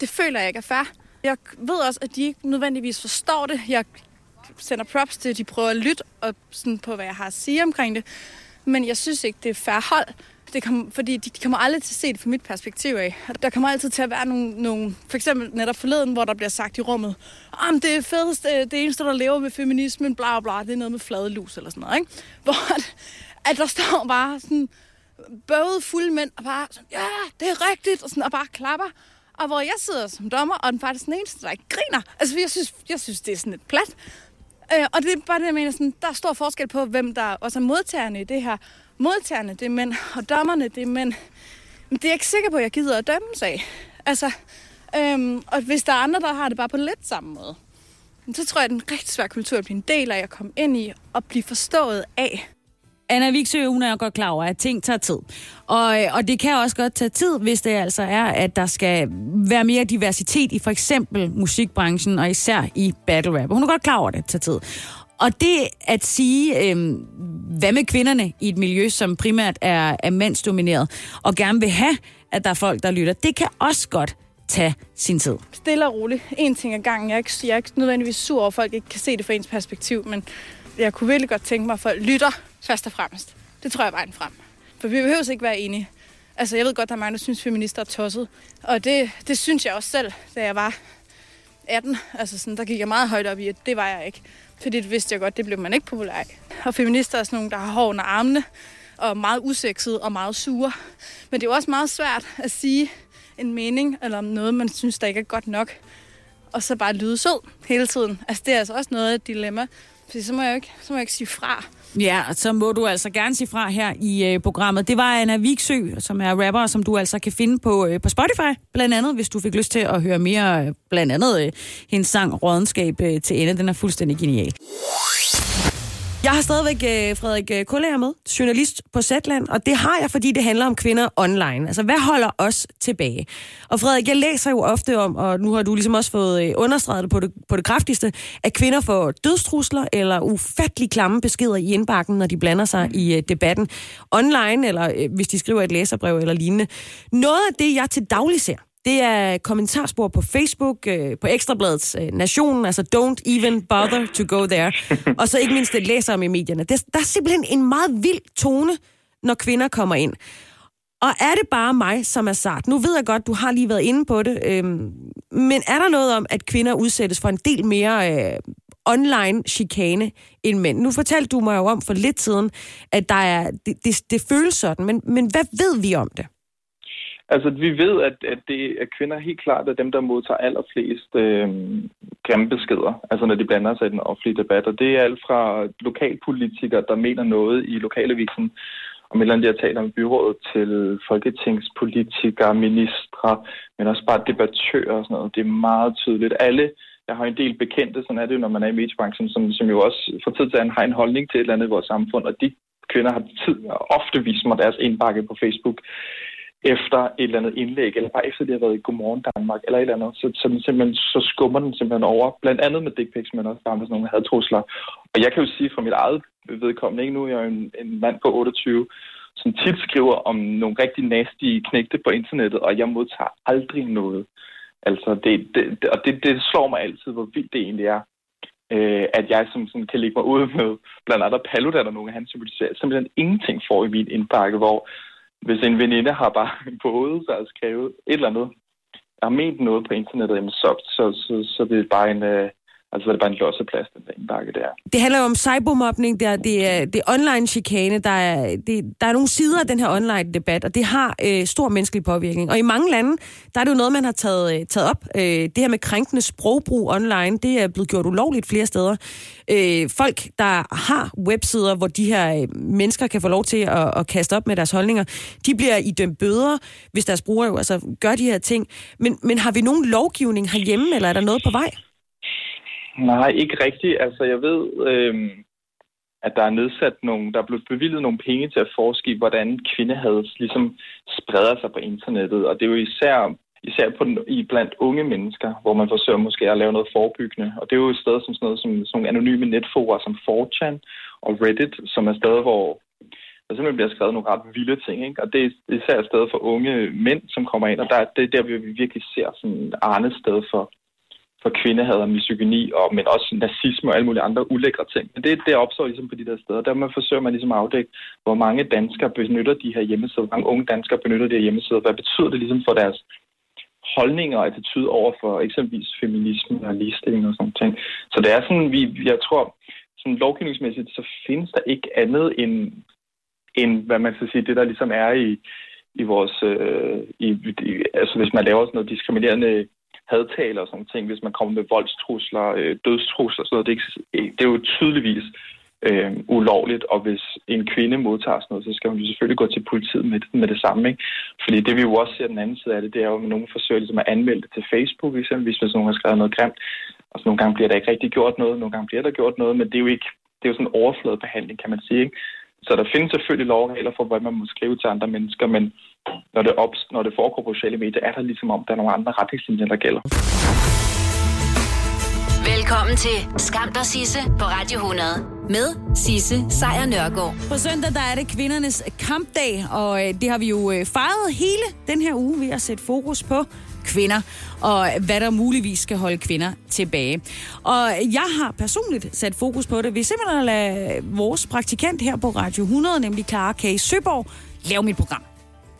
S7: Det føler jeg ikke er fair. Jeg ved også, at de ikke nødvendigvis forstår det. Jeg sender props til, at de prøver at lytte og sådan på, hvad jeg har at sige omkring det. Men jeg synes ikke, det er fair hold. Det kom, fordi de, de kommer aldrig til at se det fra mit perspektiv af. Der kommer altid til at være nogle, nogle for eksempel netop forleden, hvor der bliver sagt i rummet, om det er fedeste, det eneste, der lever med feminismen, bla bla, det er noget med fladelus eller sådan noget, ikke? Hvor at, at der står bare sådan bøvede fulde mænd og bare sådan, ja, det er rigtigt, og, sådan, og bare klapper. Og hvor jeg sidder som dommer, og den faktisk den eneste, der ikke griner. Altså, jeg synes, jeg synes det er sådan et plat. Øh, og det er bare det, jeg mener, sådan, der er stor forskel på, hvem der også er modtagerne i det her. Modtagerne, det er mænd, og dommerne, det er mænd. Men det er jeg ikke sikker på, at jeg gider at dømme sig af. Altså, øhm, og hvis der er andre, der har det bare på lidt samme måde, så tror jeg, at det er en rigtig svær kultur at blive en del af, at komme ind i og blive forstået af.
S1: Anna Viksø, hun er jo godt klar over, at ting tager tid. Og, øh, og det kan også godt tage tid, hvis det altså er, at der skal være mere diversitet i for eksempel musikbranchen, og især i battle rap. Hun er godt klar over, at det tager tid. Og det at sige, øh, hvad med kvinderne i et miljø, som primært er, er mandsdomineret, og gerne vil have, at der er folk, der lytter, det kan også godt tage sin tid.
S7: Stille og roligt. En ting ad gangen. Jeg er ikke, jeg er ikke nødvendigvis sur over, at folk ikke kan se det fra ens perspektiv, men jeg kunne virkelig godt tænke mig, at folk lytter først og fremmest. Det tror jeg er vejen frem. For vi behøver ikke være enige. Altså, jeg ved godt, der er mange, der synes, feminister er tosset. Og det, det synes jeg også selv, da jeg var 18. Altså, sådan, der gik jeg meget højt op i, at det var jeg ikke. Fordi det vidste jeg godt, det blev man ikke populær af. Og feminister er sådan nogle, der har hår under armene, og meget usekset og meget sure. Men det er jo også meget svært at sige en mening, eller om noget, man synes, der ikke er godt nok. Og så bare lyde sød hele tiden. Altså, det er altså også noget af et dilemma. Fordi så må jeg jo ikke, så må jeg ikke sige fra.
S1: Ja, så må du altså gerne sige fra her i øh, programmet. Det var Anna Viksø, som er rapper, som du altså kan finde på, øh, på Spotify, blandt andet, hvis du fik lyst til at høre mere, øh, blandt andet øh, hendes sang Rådenskab øh, til ende. Den er fuldstændig genial. Jeg har stadigvæk øh, Frederik øh, Kullager med, journalist på Zetland, og det har jeg, fordi det handler om kvinder online. Altså, hvad holder os tilbage? Og Frederik, jeg læser jo ofte om, og nu har du ligesom også fået øh, understreget det på, det på det kraftigste, at kvinder får dødstrusler eller ufattelig klamme beskeder i indbakken, når de blander sig i øh, debatten online, eller øh, hvis de skriver et læserbrev eller lignende. Noget af det, jeg til daglig ser, det er kommentarspor på Facebook, øh, på Ekstrabladets øh, Nationen, altså don't even bother to go there. Og så ikke mindst det læser om i medierne. Der, der er simpelthen en meget vild tone, når kvinder kommer ind. Og er det bare mig, som er sart? Nu ved jeg godt, du har lige været inde på det, øhm, men er der noget om, at kvinder udsættes for en del mere øh, online chikane end mænd? Nu fortalte du mig jo om for lidt siden, at der er, det, det, det føles sådan, men, men hvad ved vi om det?
S8: Altså, vi ved, at, at, det, at kvinder helt klart er dem, der modtager allerflest øh, grimme beskeder, altså når de blander sig i den offentlige debat. Og det er alt fra lokalpolitikere, der mener noget i lokalavisen, om et eller andet, jeg taler om byrådet, til folketingspolitikere, ministre, men også bare debattører og sådan noget. Det er meget tydeligt. Alle, jeg har en del bekendte, sådan er det jo, når man er i mediebranchen, som, som jo også for tid til anden har en holdning til et eller andet i vores samfund, og de kvinder har tid, ofte vist mig deres indbakke på Facebook efter et eller andet indlæg, eller bare efter det har været i Godmorgen Danmark, eller et eller andet, så, så, den simpelthen, så skummer den simpelthen over, blandt andet med dick pics, men også bare med sådan nogle hadtrusler. Og jeg kan jo sige fra mit eget vedkommende, ikke? nu er jeg en, en mand på 28, som tit skriver om nogle rigtig nasty knægte på internettet, og jeg modtager aldrig noget. Altså, det, det, og det, det slår mig altid, hvor vildt det egentlig er, øh, at jeg som sådan kan lægge mig ud med blandt andet Paludan og nogle af hans sympatisører, simpelthen ingenting får i min indbakke, hvor hvis en veninde har bare på hovedet og skrevet et eller andet, har ment noget på internettet, så, så, så, så det er bare en, øh, Altså, det er bare en losseplads, den der indbakke der.
S9: Det handler jo om cybermobning, der, det er, det er online chikane, der er, det, der er nogle sider af den her online debat, og det har øh, stor menneskelig påvirkning. Og i mange lande, der er det jo noget, man har taget, øh, taget op. Øh, det her med krænkende sprogbrug online, det er blevet gjort ulovligt flere steder. Øh, folk, der har websider, hvor de her øh, mennesker kan få lov til at, at kaste op med deres holdninger, de bliver idømt bøder, hvis deres brugere jo altså gør de her ting. Men, men har vi nogen lovgivning herhjemme, eller er der noget på vej?
S8: Nej, ikke rigtigt. Altså, jeg ved, øh, at der er nedsat nogle, der er blevet bevilget nogle penge til at forske i, hvordan kvindehads ligesom spreder sig på internettet. Og det er jo især, især på den, i blandt unge mennesker, hvor man forsøger måske at lave noget forebyggende. Og det er jo et sted som sådan noget som sådan nogle anonyme netforer som 4chan og Reddit, som er steder, hvor der simpelthen bliver skrevet nogle ret vilde ting. Ikke? Og det er især et sted for unge mænd, som kommer ind, og der, det er der, vi virkelig ser sådan Arnes sted for for kvindehad og misogyni, og, men også nazisme og alle mulige andre ulækre ting. Men det, det opstår ligesom på de der steder. Der man forsøger man ligesom at afdække, hvor mange danskere benytter de her hjemmesider, hvor mange unge danskere benytter de her hjemmesider, hvad betyder det ligesom for deres holdninger og attitude over for eksempelvis feminisme og ligestilling og sådan ting. Så det er sådan, vi, jeg tror, sådan lovgivningsmæssigt, så findes der ikke andet end, end hvad man skal sige, det der ligesom er i, i vores, øh, i, i, altså hvis man laver sådan noget diskriminerende hadtaler og sådan ting, hvis man kommer med voldstrusler, øh, dødstrusler, sådan noget. det, det er jo tydeligvis øh, ulovligt, og hvis en kvinde modtager sådan noget, så skal hun jo selvfølgelig gå til politiet med, med det samme. Ikke? Fordi det vi jo også ser den anden side af det, det er jo, at nogen forsøger ligesom at anmelde det til Facebook, eksempelvis hvis nogen har skrevet noget grimt. Og så nogle gange bliver der ikke rigtig gjort noget, nogle gange bliver der gjort noget, men det er jo ikke det er jo sådan en overfladebehandling, kan man sige. Ikke? Så der findes selvfølgelig lovregler for, hvad man må skrive til andre mennesker, men når det, op, når det foregår på sociale medier, er der ligesom om, der er nogle andre retningslinjer, der gælder.
S5: Velkommen til Skam dig Sisse på Radio 100 med Sisse Sejr Nørgaard.
S1: På søndag der er det kvindernes kampdag, og øh, det har vi jo øh, fejret hele den her uge ved at sætte fokus på kvinder, og hvad der muligvis skal holde kvinder tilbage. Og jeg har personligt sat fokus på det ved simpelthen at lade vores praktikant her på Radio 100, nemlig Clara K. Søborg, lave mit program.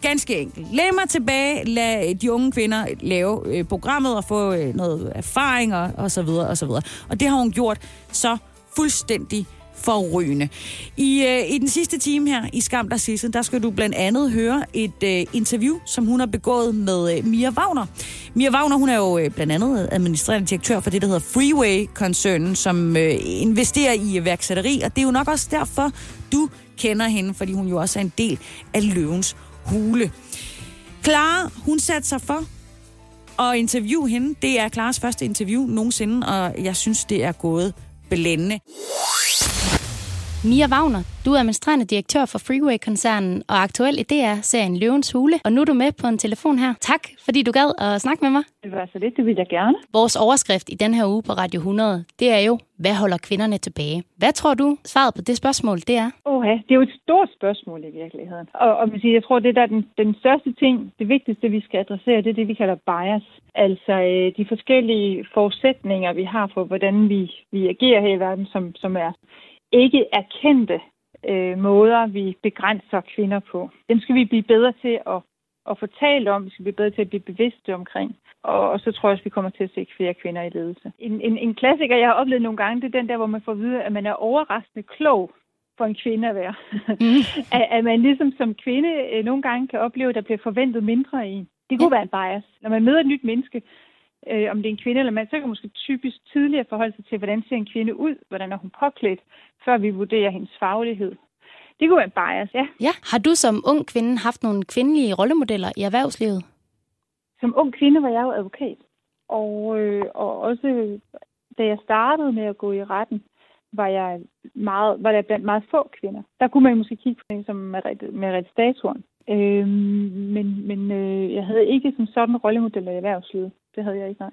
S1: Ganske enkelt. Læg mig tilbage, lad øh, de unge kvinder lave øh, programmet og få øh, noget erfaring og, og så videre og så videre. Og det har hun gjort så fuldstændig forrygende. I, øh, I den sidste time her i Skam der sidste, der skal du blandt andet høre et øh, interview, som hun har begået med øh, Mia Wagner. Mia Wagner, hun er jo øh, blandt andet administrerende direktør for det, der hedder Freeway-koncernen, som øh, investerer i iværksætteri, og det er jo nok også derfor, du kender hende, fordi hun jo også er en del af løvens hule. Clara, hun satte sig for at interviewe hende. Det er Klares første interview nogensinde, og jeg synes, det er gået blændende.
S10: Mia Wagner, du er administrerende direktør for Freeway-koncernen og aktuel i DR-serien Løvens Hule, og nu er du med på en telefon her. Tak, fordi du gad at snakke med mig.
S11: Det var så lidt, det vil jeg gerne.
S10: Vores overskrift i den her uge på Radio 100, det er jo, hvad holder kvinderne tilbage? Hvad tror du, svaret på det spørgsmål, det er?
S11: Åh, det er jo et stort spørgsmål i virkeligheden. Og, og jeg tror, det der er den, den største ting, det vigtigste, vi skal adressere, det er det, vi kalder bias. Altså øh, de forskellige forudsætninger, vi har for, hvordan vi, vi agerer her i verden, som, som er ikke erkendte øh, måder, vi begrænser kvinder på. Dem skal vi blive bedre til at, at fortælle om, vi skal blive bedre til at blive bevidste omkring. Og, og så tror jeg også, vi kommer til at se flere kvinder i ledelse. En, en, en klassiker, jeg har oplevet nogle gange, det er den der, hvor man får at vide, at man er overraskende klog for en kvinde at være. Mm. at, at man ligesom som kvinde øh, nogle gange kan opleve, at der bliver forventet mindre i Det kunne ja. være en bias. Når man møder et nyt menneske, øh, om det er en kvinde eller mand, så kan man måske typisk tidligere forholde sig til, hvordan ser en kvinde ud, hvordan er hun påklædt, før vi vurderer hendes faglighed. Det kunne være en bias, ja.
S10: Ja. Har du som ung kvinde haft nogle kvindelige rollemodeller i erhvervslivet?
S11: Som ung kvinde var jeg jo advokat. Og, øh, og også da jeg startede med at gå i retten, var jeg meget, var der blandt meget få kvinder. Der kunne man måske kigge på en som Merit Staturen. Øh, men men øh, jeg havde ikke som sådan rollemodeller i erhvervslivet. Det havde jeg ikke, nej.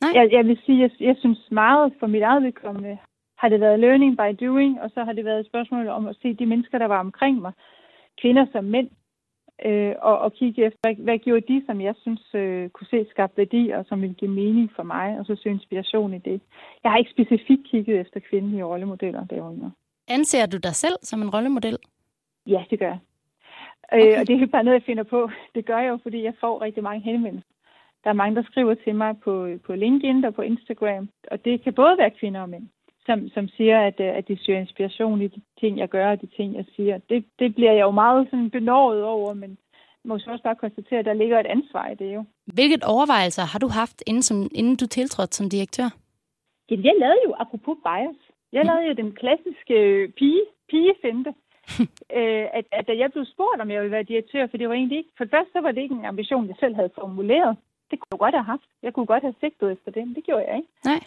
S11: nej. Jeg, jeg vil sige, jeg, jeg synes meget for mit eget vedkommende har det været learning by doing, og så har det været et spørgsmål om at se de mennesker, der var omkring mig, kvinder som mænd, øh, og, og kigge efter, hvad, hvad gjorde de, som jeg synes øh, kunne se skabt værdi, og som ville give mening for mig, og så søge inspiration i det. Jeg har ikke specifikt kigget efter kvindelige rollemodeller derunder.
S10: Anser du dig selv som en rollemodel?
S11: Ja, det gør jeg. Øh, okay. Øh, og det er ikke bare noget, jeg finder på. Det gør jeg jo, fordi jeg får rigtig mange henvendelser. Der er mange, der skriver til mig på, på LinkedIn og på Instagram, og det kan både være kvinder og mænd, som, som siger, at, øh, at de søger inspiration i de ting, jeg gør, og de ting, jeg siger. Det, det bliver jeg jo meget sådan benåret over, men må så også bare konstatere, at der ligger et ansvar i det jo.
S10: Hvilket overvejelser har du haft, inden, som, inden du tiltrådte som direktør?
S11: Jamen, jeg lavede jo, apropos bias, jeg lavede jo den klassiske pige, pigefinte. øh, at, at da jeg blev spurgt, om jeg ville være direktør, for det var egentlig ikke, for det første så var det ikke en ambition, jeg selv havde formuleret. Det kunne jeg godt have haft. Jeg kunne godt have sigtet efter det, men det gjorde jeg ikke.
S10: Nej.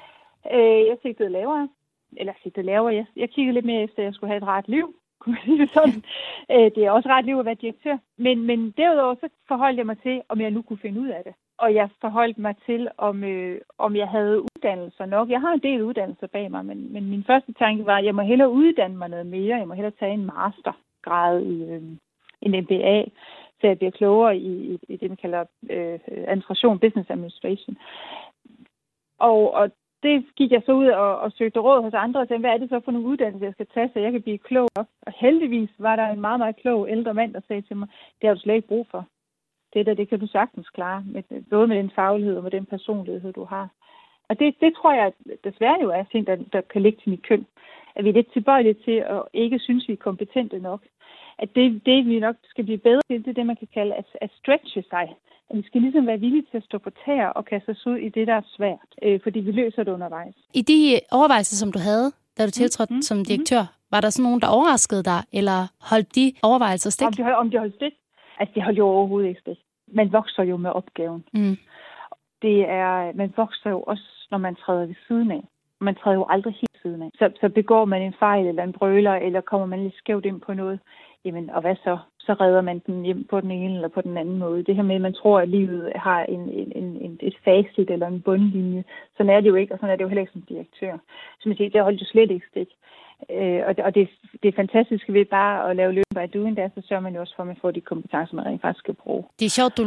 S11: Øh, jeg sigtede lavere. Eller sigtede lavere. Jeg, jeg kiggede lidt mere efter, at jeg skulle have et rart liv. Kunne man sige det sådan. øh, det er også ret liv at være direktør. Men, men derudover så forholdt jeg mig til, om jeg nu kunne finde ud af det. Og jeg forholdt mig til, om, øh, om jeg havde uddannelser nok. Jeg har en del uddannelser bag mig, men, men min første tanke var, at jeg må hellere uddanne mig noget mere. Jeg må hellere tage en mastergrad i øh, en MBA så jeg bliver klogere i, i, i det, man kalder øh, administration, business administration. Og, og det gik jeg så ud og, og søgte råd hos andre og sagde, hvad er det så for nogle uddannelser, jeg skal tage, så jeg kan blive klog op. Og heldigvis var der en meget, meget klog ældre mand, der sagde til mig, det har du slet ikke brug for. Det der, det kan du sagtens klare, med, både med den faglighed og med den personlighed, du har. Og det, det tror jeg desværre jo er ting, der, der kan ligge til mit køn. At vi er lidt tilbøjelige til at ikke synes, vi er kompetente nok. At det, det vi nok skal blive bedre til, det er det, man kan kalde at, at stretche sig. At vi skal ligesom være villige til at stå på tæer og kaste os ud i det, der er svært. Øh, fordi vi løser det undervejs.
S2: I de overvejelser, som du havde, da du tiltrådte mm-hmm. som direktør, var der sådan nogen, der overraskede dig, eller holdt de overvejelser stik?
S11: Om de, om de holdt stik? Altså, de holdt jo overhovedet ikke stik. Man vokser jo med opgaven.
S2: Mm.
S11: Det er, man vokser jo også, når man træder ved siden af. Man træder jo aldrig helt siden af. Så, så begår man en fejl eller en brøler, eller kommer man lidt skævt ind på noget, jamen, og hvad så? Så redder man den hjem på den ene eller på den anden måde. Det her med, at man tror, at livet har en, en, en, et facit eller en bundlinje. Sådan er det jo ikke, og sådan er det jo heller ikke som direktør. Så man siger, det holdt jo slet ikke stik. Øh, og det, og det, det er fantastisk ved bare at lave learning by doing, der så sørger man jo også for, at man får de kompetencer, man rent faktisk skal bruge.
S2: Det er sjovt, du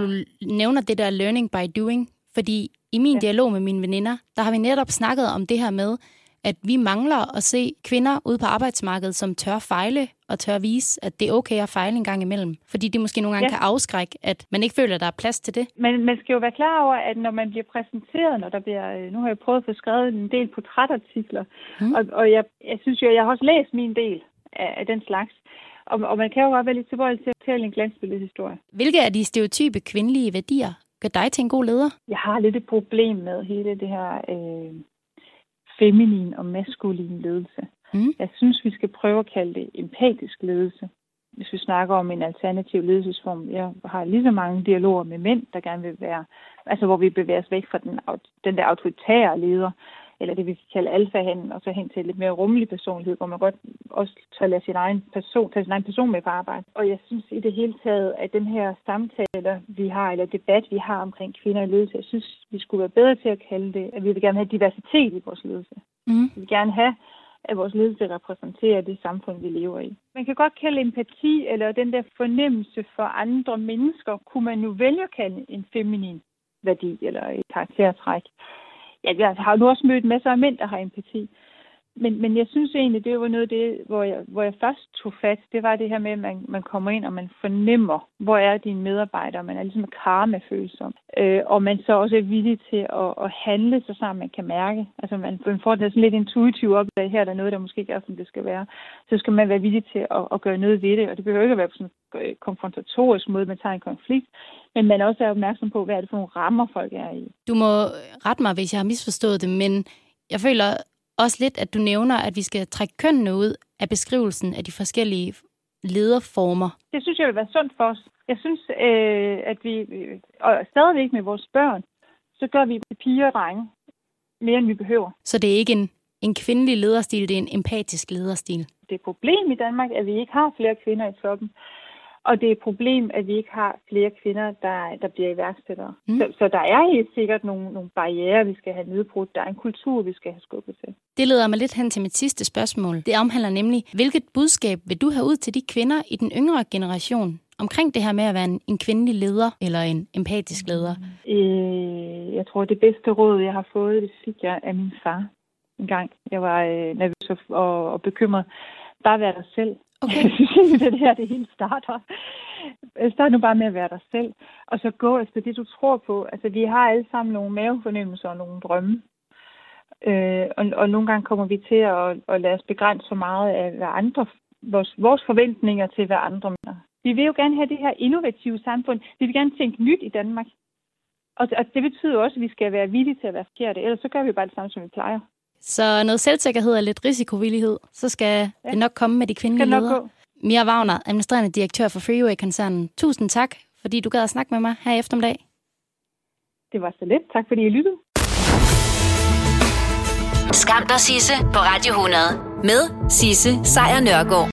S2: nævner det der learning by doing, fordi i min ja. dialog med mine veninder, der har vi netop snakket om det her med, at vi mangler at se kvinder ude på arbejdsmarkedet, som tør fejle og tør vise, at det er okay at fejle en gang imellem. Fordi det måske nogle gange ja. kan afskrække, at man ikke føler, at der er plads til det.
S11: Men man skal jo være klar over, at når man bliver præsenteret, når der bliver... Øh, nu har jeg prøvet at få skrevet en del portrætartikler, mm. og, og jeg, jeg synes jo, jeg har også læst min del af, af den slags. Og, og man kan jo godt være lidt tilbøjelig til at fortælle en glansbilledshistorie.
S2: Hvilke af de stereotype kvindelige værdier gør dig til en god leder?
S11: Jeg har lidt et problem med hele det her øh, feminin og maskulin ledelse. Mm. Jeg synes, vi skal prøve at kalde det empatisk ledelse. Hvis vi snakker om en alternativ ledelsesform. Jeg har lige så mange dialoger med mænd, der gerne vil være, altså hvor vi bevæger os væk fra den, den der autoritære leder, eller det vi kan kalde alfahanden, og så hen til lidt mere rummelig personlighed, hvor man godt også tager lade sin egen person, tager sin egen person med på arbejde. Og jeg synes i det hele taget, at den her samtale, vi har, eller debat, vi har omkring kvinder i ledelse, jeg synes, vi skulle være bedre til at kalde det, at vi vil gerne have diversitet i vores ledelse.
S2: Mm.
S11: Vi vil gerne have, at vores ledelse repræsenterer det samfund, vi lever i. Man kan godt kalde empati, eller den der fornemmelse for andre mennesker, kunne man nu vælge at kalde en feminin værdi, eller et karaktertræk ja, jeg har nu også mødt masser af mænd, der har empati. Men, men jeg synes egentlig, det var noget af det, hvor jeg, hvor jeg først tog fat. Det var det her med, at man, man kommer ind, og man fornemmer, hvor er dine medarbejdere. Man er ligesom karma-følsom. Øh, og man så også er villig til at, at handle, så sammen man kan mærke. Altså man, man får det sådan lidt intuitivt op, at her er der noget, der måske ikke er, som det skal være. Så skal man være villig til at, at gøre noget ved det. Og det behøver ikke at være på sådan en øh, konfrontatorisk måde, man tager en konflikt. Men man også er opmærksom på, hvad er det for nogle rammer, folk er i.
S2: Du må rette mig, hvis jeg har misforstået det, men jeg føler også lidt, at du nævner, at vi skal trække kønnene ud af beskrivelsen af de forskellige lederformer.
S11: Det synes jeg vil være sundt for os. Jeg synes, øh, at vi, og stadigvæk med vores børn, så gør vi piger og drenge mere, end vi behøver.
S2: Så det er ikke en, en kvindelig lederstil, det er en empatisk lederstil?
S11: Det er et problem i Danmark, at vi ikke har flere kvinder i toppen. Og det er et problem, at vi ikke har flere kvinder, der, der bliver iværksættere. Mm. Så, så der er helt sikkert nogle, nogle barriere, vi skal have nedbrudt. Der er en kultur, vi skal have skubbet til.
S2: Det leder mig lidt hen til mit sidste spørgsmål. Det omhandler nemlig, hvilket budskab vil du have ud til de kvinder i den yngre generation omkring det her med at være en, en kvindelig leder eller en empatisk leder?
S11: Øh, jeg tror, det bedste råd, jeg har fået, det fik jeg af min far en gang. Jeg var øh, nervøs og, og bekymret. Bare være dig selv. Okay. Jeg synes det her det hele starter. Øh, Start nu bare med at være dig selv, og så gå efter det, du tror på. Altså, vi har alle sammen nogle mavefornemmelser og nogle drømme. Øh, og, og nogle gange kommer vi til at, at lade os begrænse så meget af, hvad andre, vores, vores forventninger til, hvad andre mener. Vi vil jo gerne have det her innovative samfund. Vi vil gerne tænke nyt i Danmark. Og, og det betyder også, at vi skal være villige til at være forkerte. Ellers så gør vi bare det samme, som vi plejer.
S2: Så noget selvsikkerhed og lidt risikovillighed, så skal ja. det nok komme med de kvindelige ledere. Mia Wagner, administrerende direktør for Freeway-koncernen. Tusind tak, fordi du gad at snakke med mig her i eftermiddag.
S11: Det var så lidt. Tak fordi I lyttede.
S5: Skam dig, Sisse, på Radio 100. Med Sisse Sejr Nørgaard.